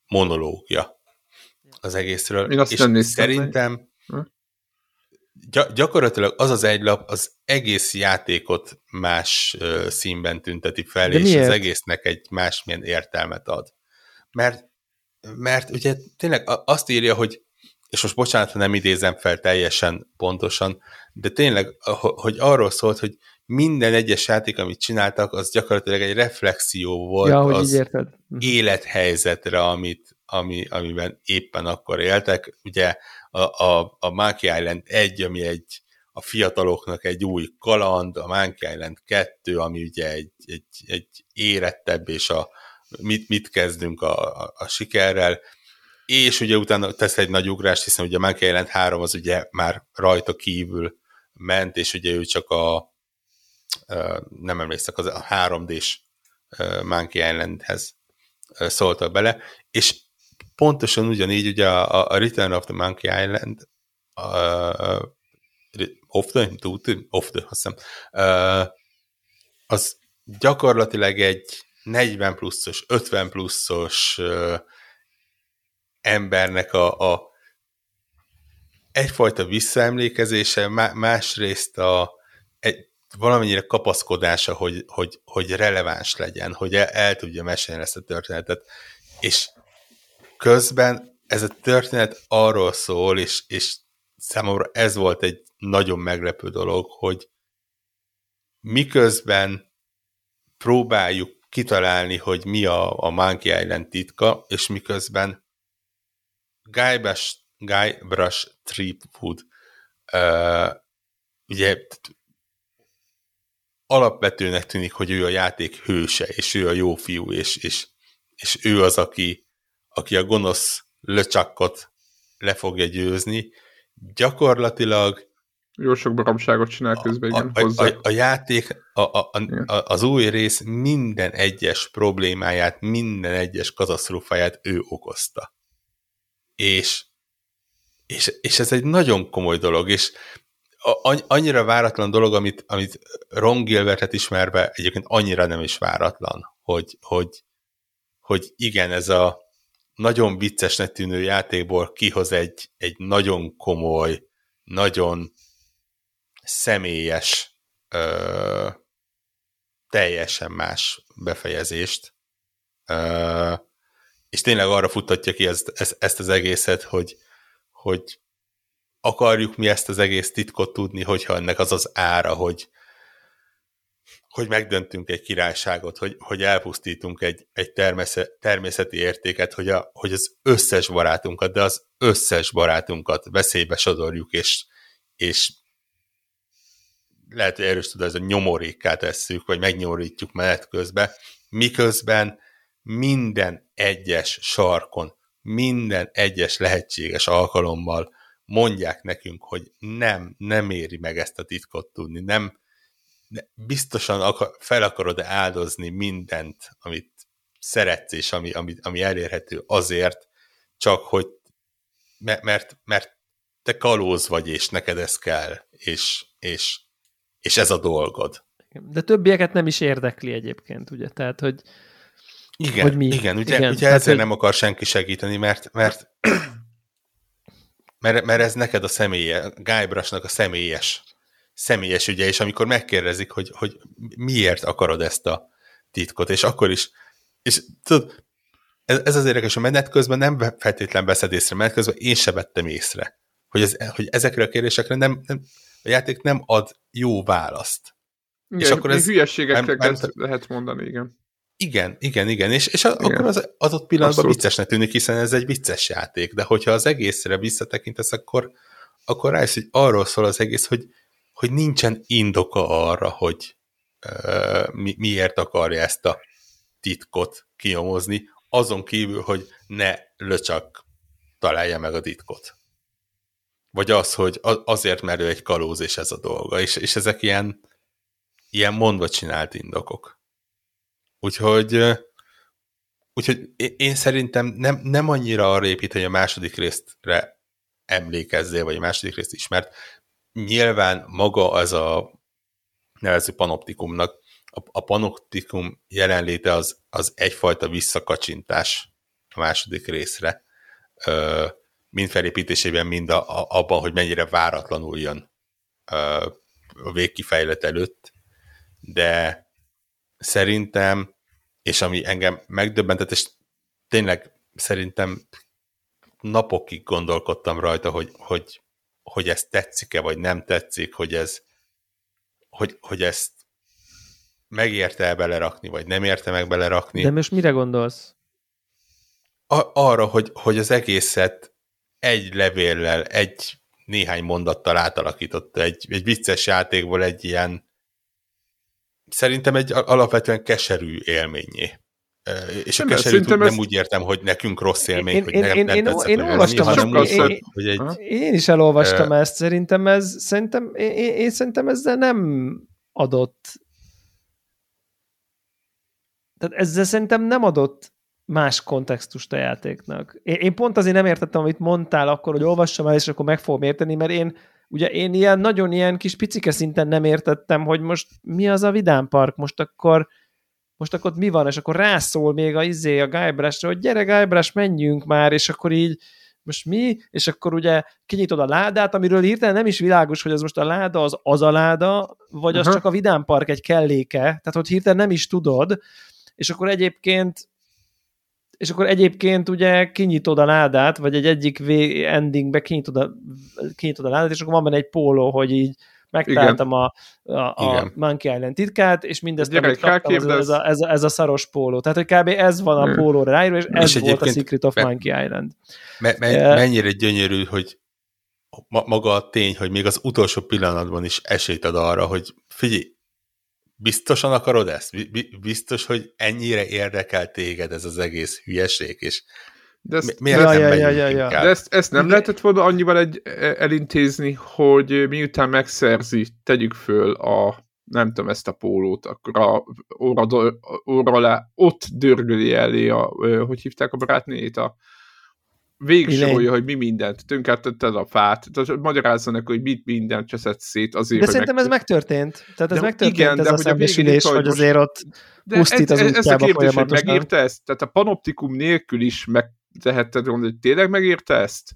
monológia az egészről. Én azt és nem szerintem gyakorlatilag az az egy lap az egész játékot más ö, színben tünteti fel, De és miért? az egésznek egy másmilyen értelmet ad. Mert mert ugye tényleg azt írja, hogy és most bocsánat, ha nem idézem fel teljesen pontosan, de tényleg, hogy arról szólt, hogy minden egyes játék, amit csináltak, az gyakorlatilag egy reflexió volt Ja, hogy az így érted. Mhm. élethelyzetre, amit, ami, amiben éppen akkor éltek. Ugye a, a, a Monkey Island 1, ami egy a fiataloknak egy új kaland, a Monkey Island 2, ami ugye egy, egy, egy érettebb, és a mit, mit kezdünk a, a, a sikerrel, és ugye utána tesz egy nagy ugrást, hiszen ugye a Monkey Island 3 az ugye már rajta kívül ment, és ugye ő csak a nem emlékszek, az a 3D-s Monkey Islandhez szóltak bele, és pontosan ugyanígy ugye a, a Return of the Monkey Island uh, of the, of the, azt hiszem, uh, az gyakorlatilag egy 40 pluszos, 50 pluszos uh, embernek a, a egyfajta visszaemlékezése, másrészt a, egy, valamennyire kapaszkodása, hogy, hogy, hogy releváns legyen, hogy el, el tudja mesélni ezt a történetet. És közben ez a történet arról szól, és, és számomra ez volt egy nagyon meglepő dolog, hogy miközben próbáljuk kitalálni, hogy mi a, a Monkey Island titka, és miközben Guybrush, Guybrush Threepwood uh, ugye alapvetőnek tűnik, hogy ő a játék hőse, és ő a jó fiú, és, és, és ő az, aki, aki a gonosz löcsakkot le fogja győzni. Gyakorlatilag jó sok baromságot csinál közben, igen, a, hozzá. A, a játék, a, a, a, az új rész minden egyes problémáját, minden egyes katasztrófáját ő okozta. És, és, és ez egy nagyon komoly dolog, és annyira váratlan dolog, amit, amit Ron Gilbertet ismerve egyébként annyira nem is váratlan, hogy, hogy, hogy igen, ez a nagyon viccesnek tűnő játékból kihoz egy, egy nagyon komoly, nagyon személyes, ö, teljesen más befejezést, ö, és tényleg arra futtatja ki ezt, ezt, az egészet, hogy, hogy akarjuk mi ezt az egész titkot tudni, hogyha ennek az az ára, hogy, hogy megdöntünk egy királyságot, hogy, hogy elpusztítunk egy, egy természeti értéket, hogy, a, hogy az összes barátunkat, de az összes barátunkat veszélybe sodorjuk, és, és lehet, hogy erős tud, ez a nyomorékká tesszük, vagy megnyomorítjuk menet közben, miközben minden egyes sarkon, minden egyes lehetséges alkalommal mondják nekünk, hogy nem, nem éri meg ezt a titkot tudni, nem, biztosan akar, fel akarod áldozni mindent, amit szeretsz, és ami, ami, ami elérhető azért, csak hogy mert, mert te kalóz vagy, és neked ez kell, és, és, és ez a dolgod. De többieket nem is érdekli egyébként, ugye? Tehát, hogy, igen, hogy mi. Igen, ugye, igen, ugye ezért hogy... nem akar senki segíteni, mert, mert mert, mert ez neked a személye, Guybrushnak a személyes, személyes ügye, és amikor megkérdezik, hogy, hogy miért akarod ezt a titkot, és akkor is, és tudod, ez, ez az érdekes, a menet közben nem feltétlen veszed észre, menet közben én se vettem észre, hogy, ez, hogy ezekre a kérdésekre nem, nem, a játék nem ad jó választ. Igen, és akkor ez hülyeségekre nem, nem, lehet mondani, igen. Igen, igen, igen, és, és igen. akkor az adott pillanatban Abszolút. viccesnek tűnik, hiszen ez egy vicces játék, de hogyha az egészre visszatekintesz, akkor, akkor rájössz, hogy arról szól az egész, hogy, hogy nincsen indoka arra, hogy uh, mi, miért akarja ezt a titkot kinyomozni, azon kívül, hogy ne löcsak találja meg a titkot. Vagy az, hogy azért, mert ő egy kalóz, és ez a dolga. És, és ezek ilyen, ilyen mondva csinált indokok. Úgyhogy, úgyhogy én szerintem nem, nem annyira arra épít, hogy a második résztre emlékezzél, vagy a második részt ismert. Nyilván maga az a nevező panoptikumnak, a, a panoptikum jelenléte az, az egyfajta visszakacsintás a második részre, ö, mind felépítésében, mind a, a, abban, hogy mennyire váratlanul jön ö, a végkifejlet előtt, de szerintem és ami engem megdöbbentett, és tényleg szerintem napokig gondolkodtam rajta, hogy, hogy, hogy ez tetszik-e, vagy nem tetszik, hogy ez hogy, hogy ezt megérte el belerakni, vagy nem érte meg belerakni. De most mire gondolsz? A- arra, hogy, hogy az egészet egy levéllel, egy néhány mondattal átalakította, egy, egy vicces játékból egy ilyen szerintem egy alapvetően keserű élményé. És nem, a keserű nem ezt... úgy értem, hogy nekünk rossz élmény, én, hogy én, nem én, tetszett, én, én olvastam, hanem úgy, én, hogy egy, én is elolvastam uh, ezt, szerintem ez, szerintem, én, én, én szerintem ezzel nem adott tehát ezzel szerintem nem adott más kontextust a játéknak. Én, én pont azért nem értettem, amit mondtál akkor, hogy olvassam el, és akkor meg fogom érteni, mert én ugye én ilyen nagyon ilyen kis picike szinten nem értettem, hogy most mi az a Vidám Park, most akkor most akkor mi van, és akkor rászól még a izé a Guybrushra, hogy gyere Guybrush, menjünk már, és akkor így most mi, és akkor ugye kinyitod a ládát, amiről hirtelen nem is világos, hogy az most a láda az az a láda, vagy az csak a Vidám Park egy kelléke, tehát hogy hirtelen nem is tudod, és akkor egyébként és akkor egyébként ugye kinyitod a ládát, vagy egy egyik endingbe kinyitod a, kinyitod a ládát, és akkor van benne egy póló, hogy így megtaláltam a, a, a Monkey Island titkát, és mindezt Gyerek, kaptam, ez, ez, a, ez, a, ez a szaros póló. Tehát, hogy kb. ez van a pólóra ráírva, és ez és volt a Secret of me, Monkey Island. Me, me, mennyire gyönyörű, hogy maga a tény, hogy még az utolsó pillanatban is esélyt ad arra, hogy figyelj, Biztosan akarod ezt? Biztos, hogy ennyire érdekel téged ez az egész hülyeség, és de ezt, miért ja, nem ja, ja, ja, ja. De ezt, ezt nem lehetett volna annyival egy, e, elintézni, hogy miután megszerzi, tegyük föl a nem tudom, ezt a pólót, akkor a óra, óra alá ott dörgöli elé a, hogy hívták a barátnéjét, a végsorolja, hogy mi mindent, tönkretetted a fát, tehát magyarázza neki, hogy mit mindent cseszett szét azért, De szerintem meg... ez megtörtént. Tehát ez de megtörtént igen, ez de a szembesülés, hogy azért ott pusztít az ez, ez a kérdés, hogy megírta ezt? Tehát a panoptikum nélkül is megtehetted volna, hogy tényleg megírta ezt?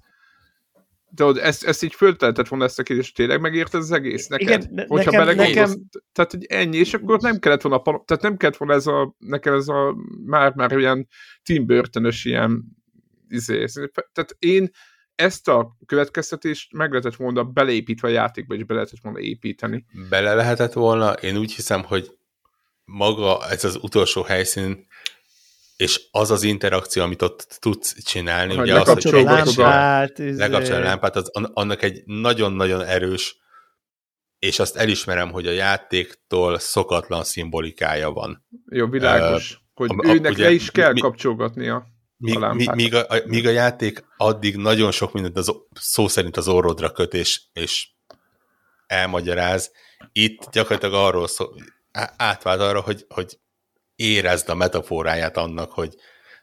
De ott ezt, ezt így föltehetett volna ezt a kérdést, tényleg megérte az egész neked? Igen, Hogyha nekem, nekem... Tehát, hogy ennyi, és akkor nem kellett volna, tehát nem kellett volna ez a, nekem ez a már-már ilyen Tim burton ilyen izé, tehát én ezt a következtetést meg lehetett volna beleépítve a játékba, és be lehetett volna építeni. Bele lehetett volna, én úgy hiszem, hogy maga ez az utolsó helyszín, és az az interakció, amit ott tudsz csinálni, hogy ugye az, hogy a lámpát, lekapcsolni a lámpát, az, annak egy nagyon-nagyon erős, és azt elismerem, hogy a játéktól szokatlan szimbolikája van. Jó, világos. Uh, hogy a, őnek ugye, le is kell mi, kapcsolgatnia míg, a míg, a, míg a játék addig nagyon sok mindent az, szó szerint az orrodra köt és, és elmagyaráz, itt gyakorlatilag arról szó, átvált arra, hogy, hogy érezd a metaforáját annak, hogy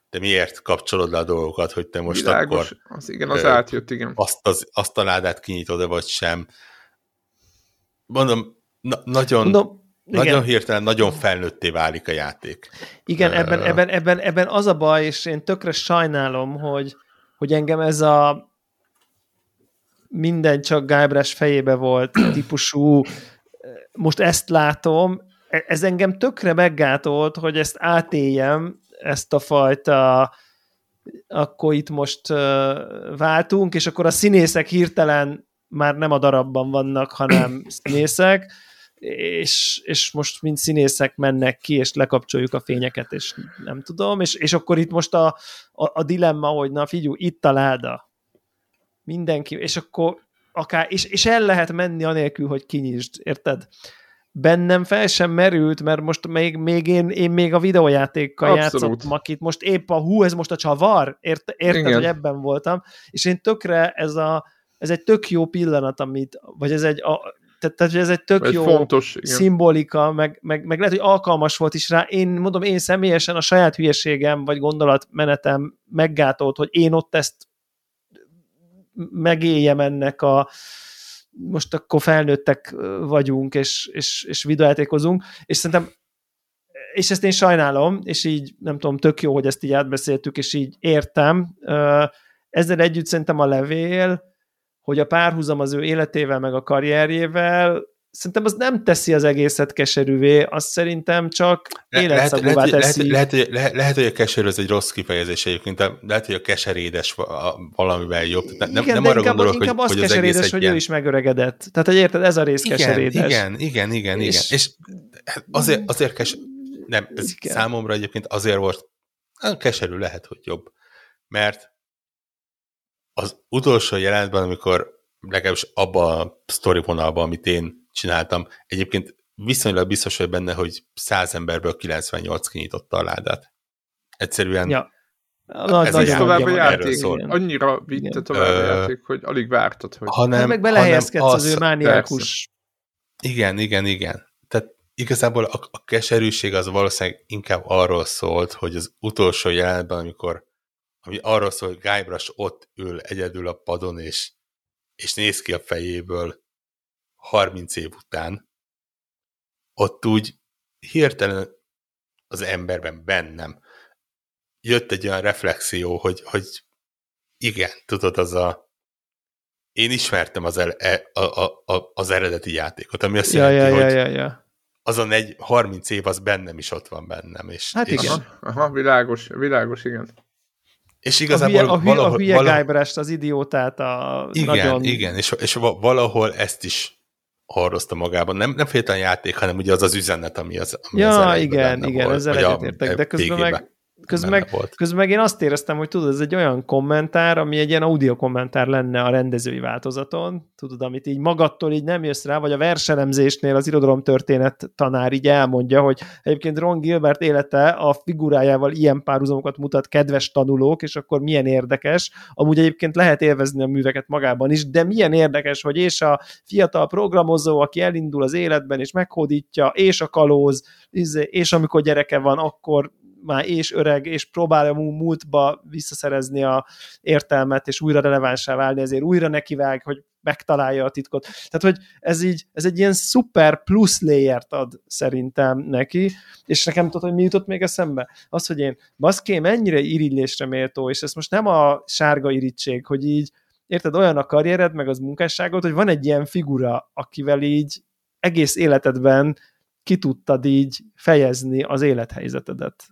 te miért kapcsolod le a dolgokat, hogy te most Világos, akkor... Az igen, az ö, átjött, igen. Azt, az, azt a ládát kinyitod-e, vagy sem. Mondom, na, nagyon... Mondom, igen. Nagyon hirtelen, nagyon felnőtté válik a játék. Igen, uh, ebben, ebben, ebben, ebben az a baj, és én tökre sajnálom, hogy, hogy engem ez a minden csak Gábrás fejébe volt típusú, most ezt látom, ez engem tökre meggátolt, hogy ezt átéljem, ezt a fajta akkor itt most váltunk, és akkor a színészek hirtelen már nem a darabban vannak, hanem színészek, és, és most mind színészek mennek ki, és lekapcsoljuk a fényeket, és nem tudom, és, és akkor itt most a, a, a dilemma, hogy na figyú, itt a láda. Mindenki, és akkor akár, és, és el lehet menni anélkül, hogy kinyisd, érted? Bennem fel sem merült, mert most még, még én, én még a videójátékkal Abszolút. játszottam, akit most épp a hú, ez most a csavar, Ért, érted, Igen. hogy ebben voltam, és én tökre ez a, ez egy tök jó pillanat, amit, vagy ez egy, a, tehát, tehát ez egy tök egy jó fontos, igen. szimbolika, meg, meg, meg lehet, hogy alkalmas volt is rá. Én mondom, én személyesen a saját hülyeségem, vagy gondolatmenetem meggátolt, hogy én ott ezt megéljem ennek a most akkor felnőttek vagyunk, és, és, és videójátékozunk, és szerintem és ezt én sajnálom, és így nem tudom, tök jó, hogy ezt így átbeszéltük, és így értem. Ezzel együtt szerintem a levél, hogy a párhuzam az ő életével, meg a karrierjével szerintem az nem teszi az egészet keserűvé, az szerintem csak életszagúvá lehet, teszi. Lehet, lehet, lehet, lehet, hogy a keserű az egy rossz kifejezés egyébként, de lehet, hogy a keserédes valamivel jobb. Nem, igen, nem arra inkább, gondolok, inkább hogy, az hogy az keserédes, egész hogy egy ő is megöregedett. Tehát, hogy érted, ez a rész igen, keserédes. Igen, igen, igen, igen. És- És, és azért, azért kes... Nem, ez Igen. számomra egyébként azért volt, hát keserű lehet, hogy jobb. Mert az utolsó jelentben, amikor legalábbis abban a sztori vonalban, amit én csináltam, egyébként viszonylag biztos vagy benne, hogy 100 emberből 98 kinyitotta a ládát. Egyszerűen Ja. Nagy, Ez nagy tovább a játék. szól. Annyira vitte Igen. tovább a játék, hogy alig vártad, hogy... hanem, Hát meg belehelyezkedsz az, ő mániákus. Igen, igen, igen. Tehát igazából a, a keserűség az valószínűleg inkább arról szólt, hogy az utolsó jelenetben, amikor ami arról szól, hogy Guybrush ott ül egyedül a padon, és, és néz ki a fejéből 30 év után, ott úgy hirtelen az emberben, bennem jött egy olyan reflexió, hogy, hogy igen, tudod, az a én ismertem az, el, e- a, a, a, az eredeti játékot, ami azt Ja, jelenti, ja, hogy ja, ja, ja. azon egy 30 év az bennem is ott van bennem. És, Hát és, igen. Aha, aha, világos, világos, igen. És A igazából hülye, a hülye, valahol, a hülye valahol, az idiótát, a igen, nagyon... igen, és, és va- valahol ezt is hordozta magában. Nem, nem feltétlenül játék, hanem ugye az az üzenet, ami az, ami az Ja, elejében igen, igen, volt, ezzel egyetértek, de közben meg, közben meg, volt. közben meg én azt éreztem, hogy tudod, ez egy olyan kommentár, ami egy ilyen audio kommentár lenne a rendezői változaton, tudod, amit így magadtól így nem jössz rá, vagy a verselemzésnél az irodalomtörténet tanár így elmondja, hogy egyébként Ron Gilbert élete a figurájával ilyen párhuzamokat mutat kedves tanulók, és akkor milyen érdekes, amúgy egyébként lehet élvezni a műveket magában is, de milyen érdekes, hogy és a fiatal programozó, aki elindul az életben, és meghódítja, és a kalóz, izé, és amikor gyereke van, akkor már és öreg, és próbálja mú- múltba visszaszerezni a értelmet, és újra relevánsá válni, ezért újra nekivág, hogy megtalálja a titkot. Tehát, hogy ez így, ez egy ilyen szuper plusz layert ad szerintem neki, és nekem tudod, hogy mi jutott még eszembe? Az, hogy én baszké, mennyire irigylésre méltó, és ez most nem a sárga irítség, hogy így, érted, olyan a karriered, meg az munkásságod, hogy van egy ilyen figura, akivel így egész életedben ki tudtad így fejezni az élethelyzetedet.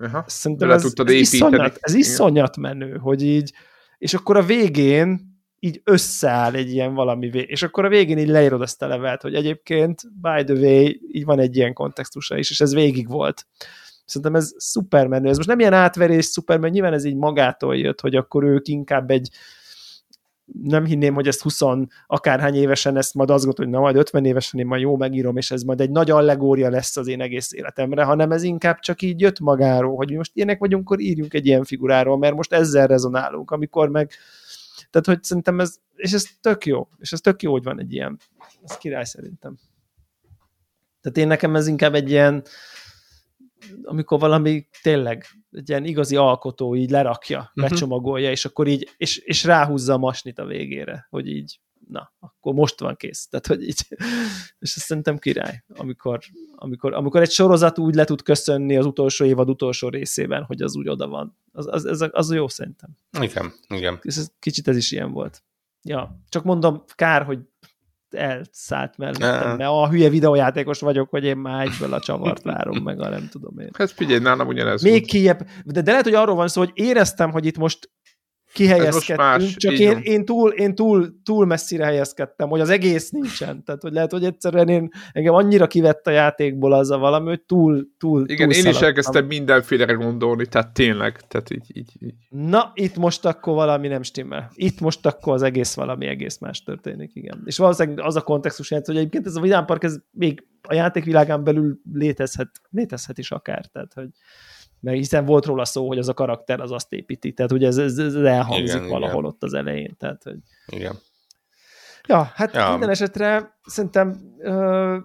Aha. Szerintem ez, tudtad ez, iszonyat, ez iszonyat menő, hogy így, és akkor a végén így összeáll egy ilyen valami, vé- és akkor a végén így leírod azt a levelet, hogy egyébként, by the way, így van egy ilyen kontextusa is, és ez végig volt. Szerintem ez szuper menő. Ez most nem ilyen átverés szuper, mert nyilván ez így magától jött, hogy akkor ők inkább egy nem hinném, hogy ezt 20 akárhány évesen ezt majd azt gondolom, hogy na majd 50 évesen én majd jó megírom, és ez majd egy nagy allegória lesz az én egész életemre, hanem ez inkább csak így jött magáról, hogy most ilyenek vagyunk, akkor írjunk egy ilyen figuráról, mert most ezzel rezonálunk, amikor meg tehát, hogy szerintem ez, és ez tök jó, és ez tök jó, hogy van egy ilyen, ez király szerintem. Tehát én nekem ez inkább egy ilyen, amikor valami tényleg egy ilyen igazi alkotó így lerakja, uh-huh. becsomagolja, és akkor így, és, és ráhúzza a masnit a végére, hogy így, na, akkor most van kész. Tehát, hogy így, és ez szerintem király, amikor, amikor, amikor egy sorozat úgy le tud köszönni az utolsó évad utolsó részében, hogy az úgy oda van. Az, az, az, az jó szerintem. Igen, igen. És ez, kicsit ez is ilyen volt. Ja, csak mondom, kár, hogy elszállt mellettem, mert a hülye videójátékos vagyok, hogy én már egyből a csavart várom, meg a nem tudom én. Hát figyelj, nálam ugyanez Még volt. kijebb, de, de lehet, hogy arról van szó, hogy éreztem, hogy itt most kihelyezkedtünk, csak így én, van. én, túl, én túl, túl messzire helyezkedtem, hogy az egész nincsen. Tehát, hogy lehet, hogy egyszerűen én, engem annyira kivett a játékból az a valami, hogy túl, túl, Igen, túl én is elkezdtem mindenfélere gondolni, tehát tényleg, tehát így, így, így. Na, itt most akkor valami nem stimmel. Itt most akkor az egész valami egész más történik, igen. És valószínűleg az a kontextus hogy egyébként ez a Vidám Park, ez még a játékvilágán belül létezhet, létezhet is akár, tehát hogy mert hiszen volt róla szó, hogy az a karakter az azt építi, tehát ugye ez, ez, ez elhangzik Igen, valahol igen. ott az elején, tehát hogy igen. Ja, hát Ja. minden esetre szerintem ö,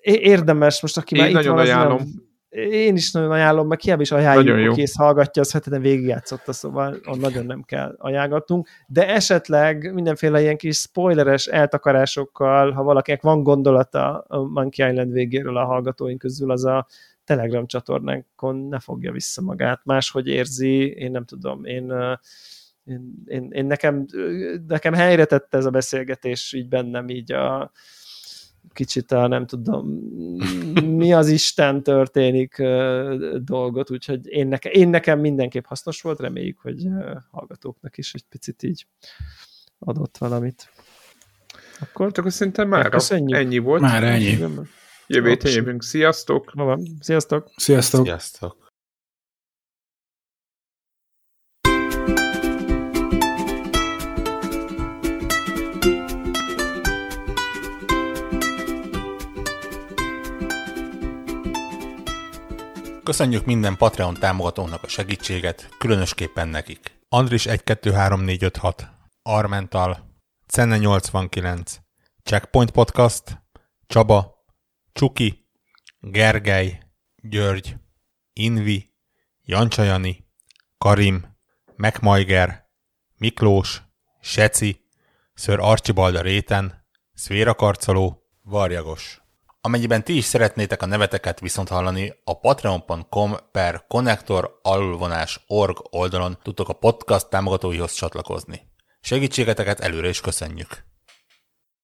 érdemes most, aki Én már itt nagyon van, az ajánlom. Nem, én is nagyon ajánlom, meg hiába is ajánljuk, ezt hallgatja, az heteden végigjátszotta, szóval on nagyon nem kell ajánlatnunk, de esetleg mindenféle ilyen kis spoileres eltakarásokkal, ha valakinek van gondolata a Monkey Island végéről a hallgatóink közül, az a Telegram csatornánkon ne fogja vissza magát, máshogy érzi, én nem tudom, én én, én, én nekem, nekem helyre tette ez a beszélgetés így bennem így a kicsit a nem tudom, mi az Isten történik dolgot, úgyhogy én, neke, én nekem mindenképp hasznos volt, reméljük, hogy hallgatóknak is egy picit így adott valamit. Akkor, akkor szerintem már ennyi volt. Már ennyi. Jövő héten jövünk. Sziasztok! Sziasztok! Sziasztok! Sziasztok! Köszönjük minden Patreon támogatónak a segítséget, különösképpen nekik. Andris 123456, Armental, Cenne 89, Checkpoint Podcast, Csaba, Csuki, Gergely, György, Invi, Jancsajani, Karim, Megmajger, Miklós, Seci, Ször Archibalda Réten, Szvéra Karcoló, Varjagos. Amennyiben ti is szeretnétek a neveteket viszont hallani, a patreon.com per connector org oldalon tudtok a podcast támogatóihoz csatlakozni. Segítségeteket előre is köszönjük!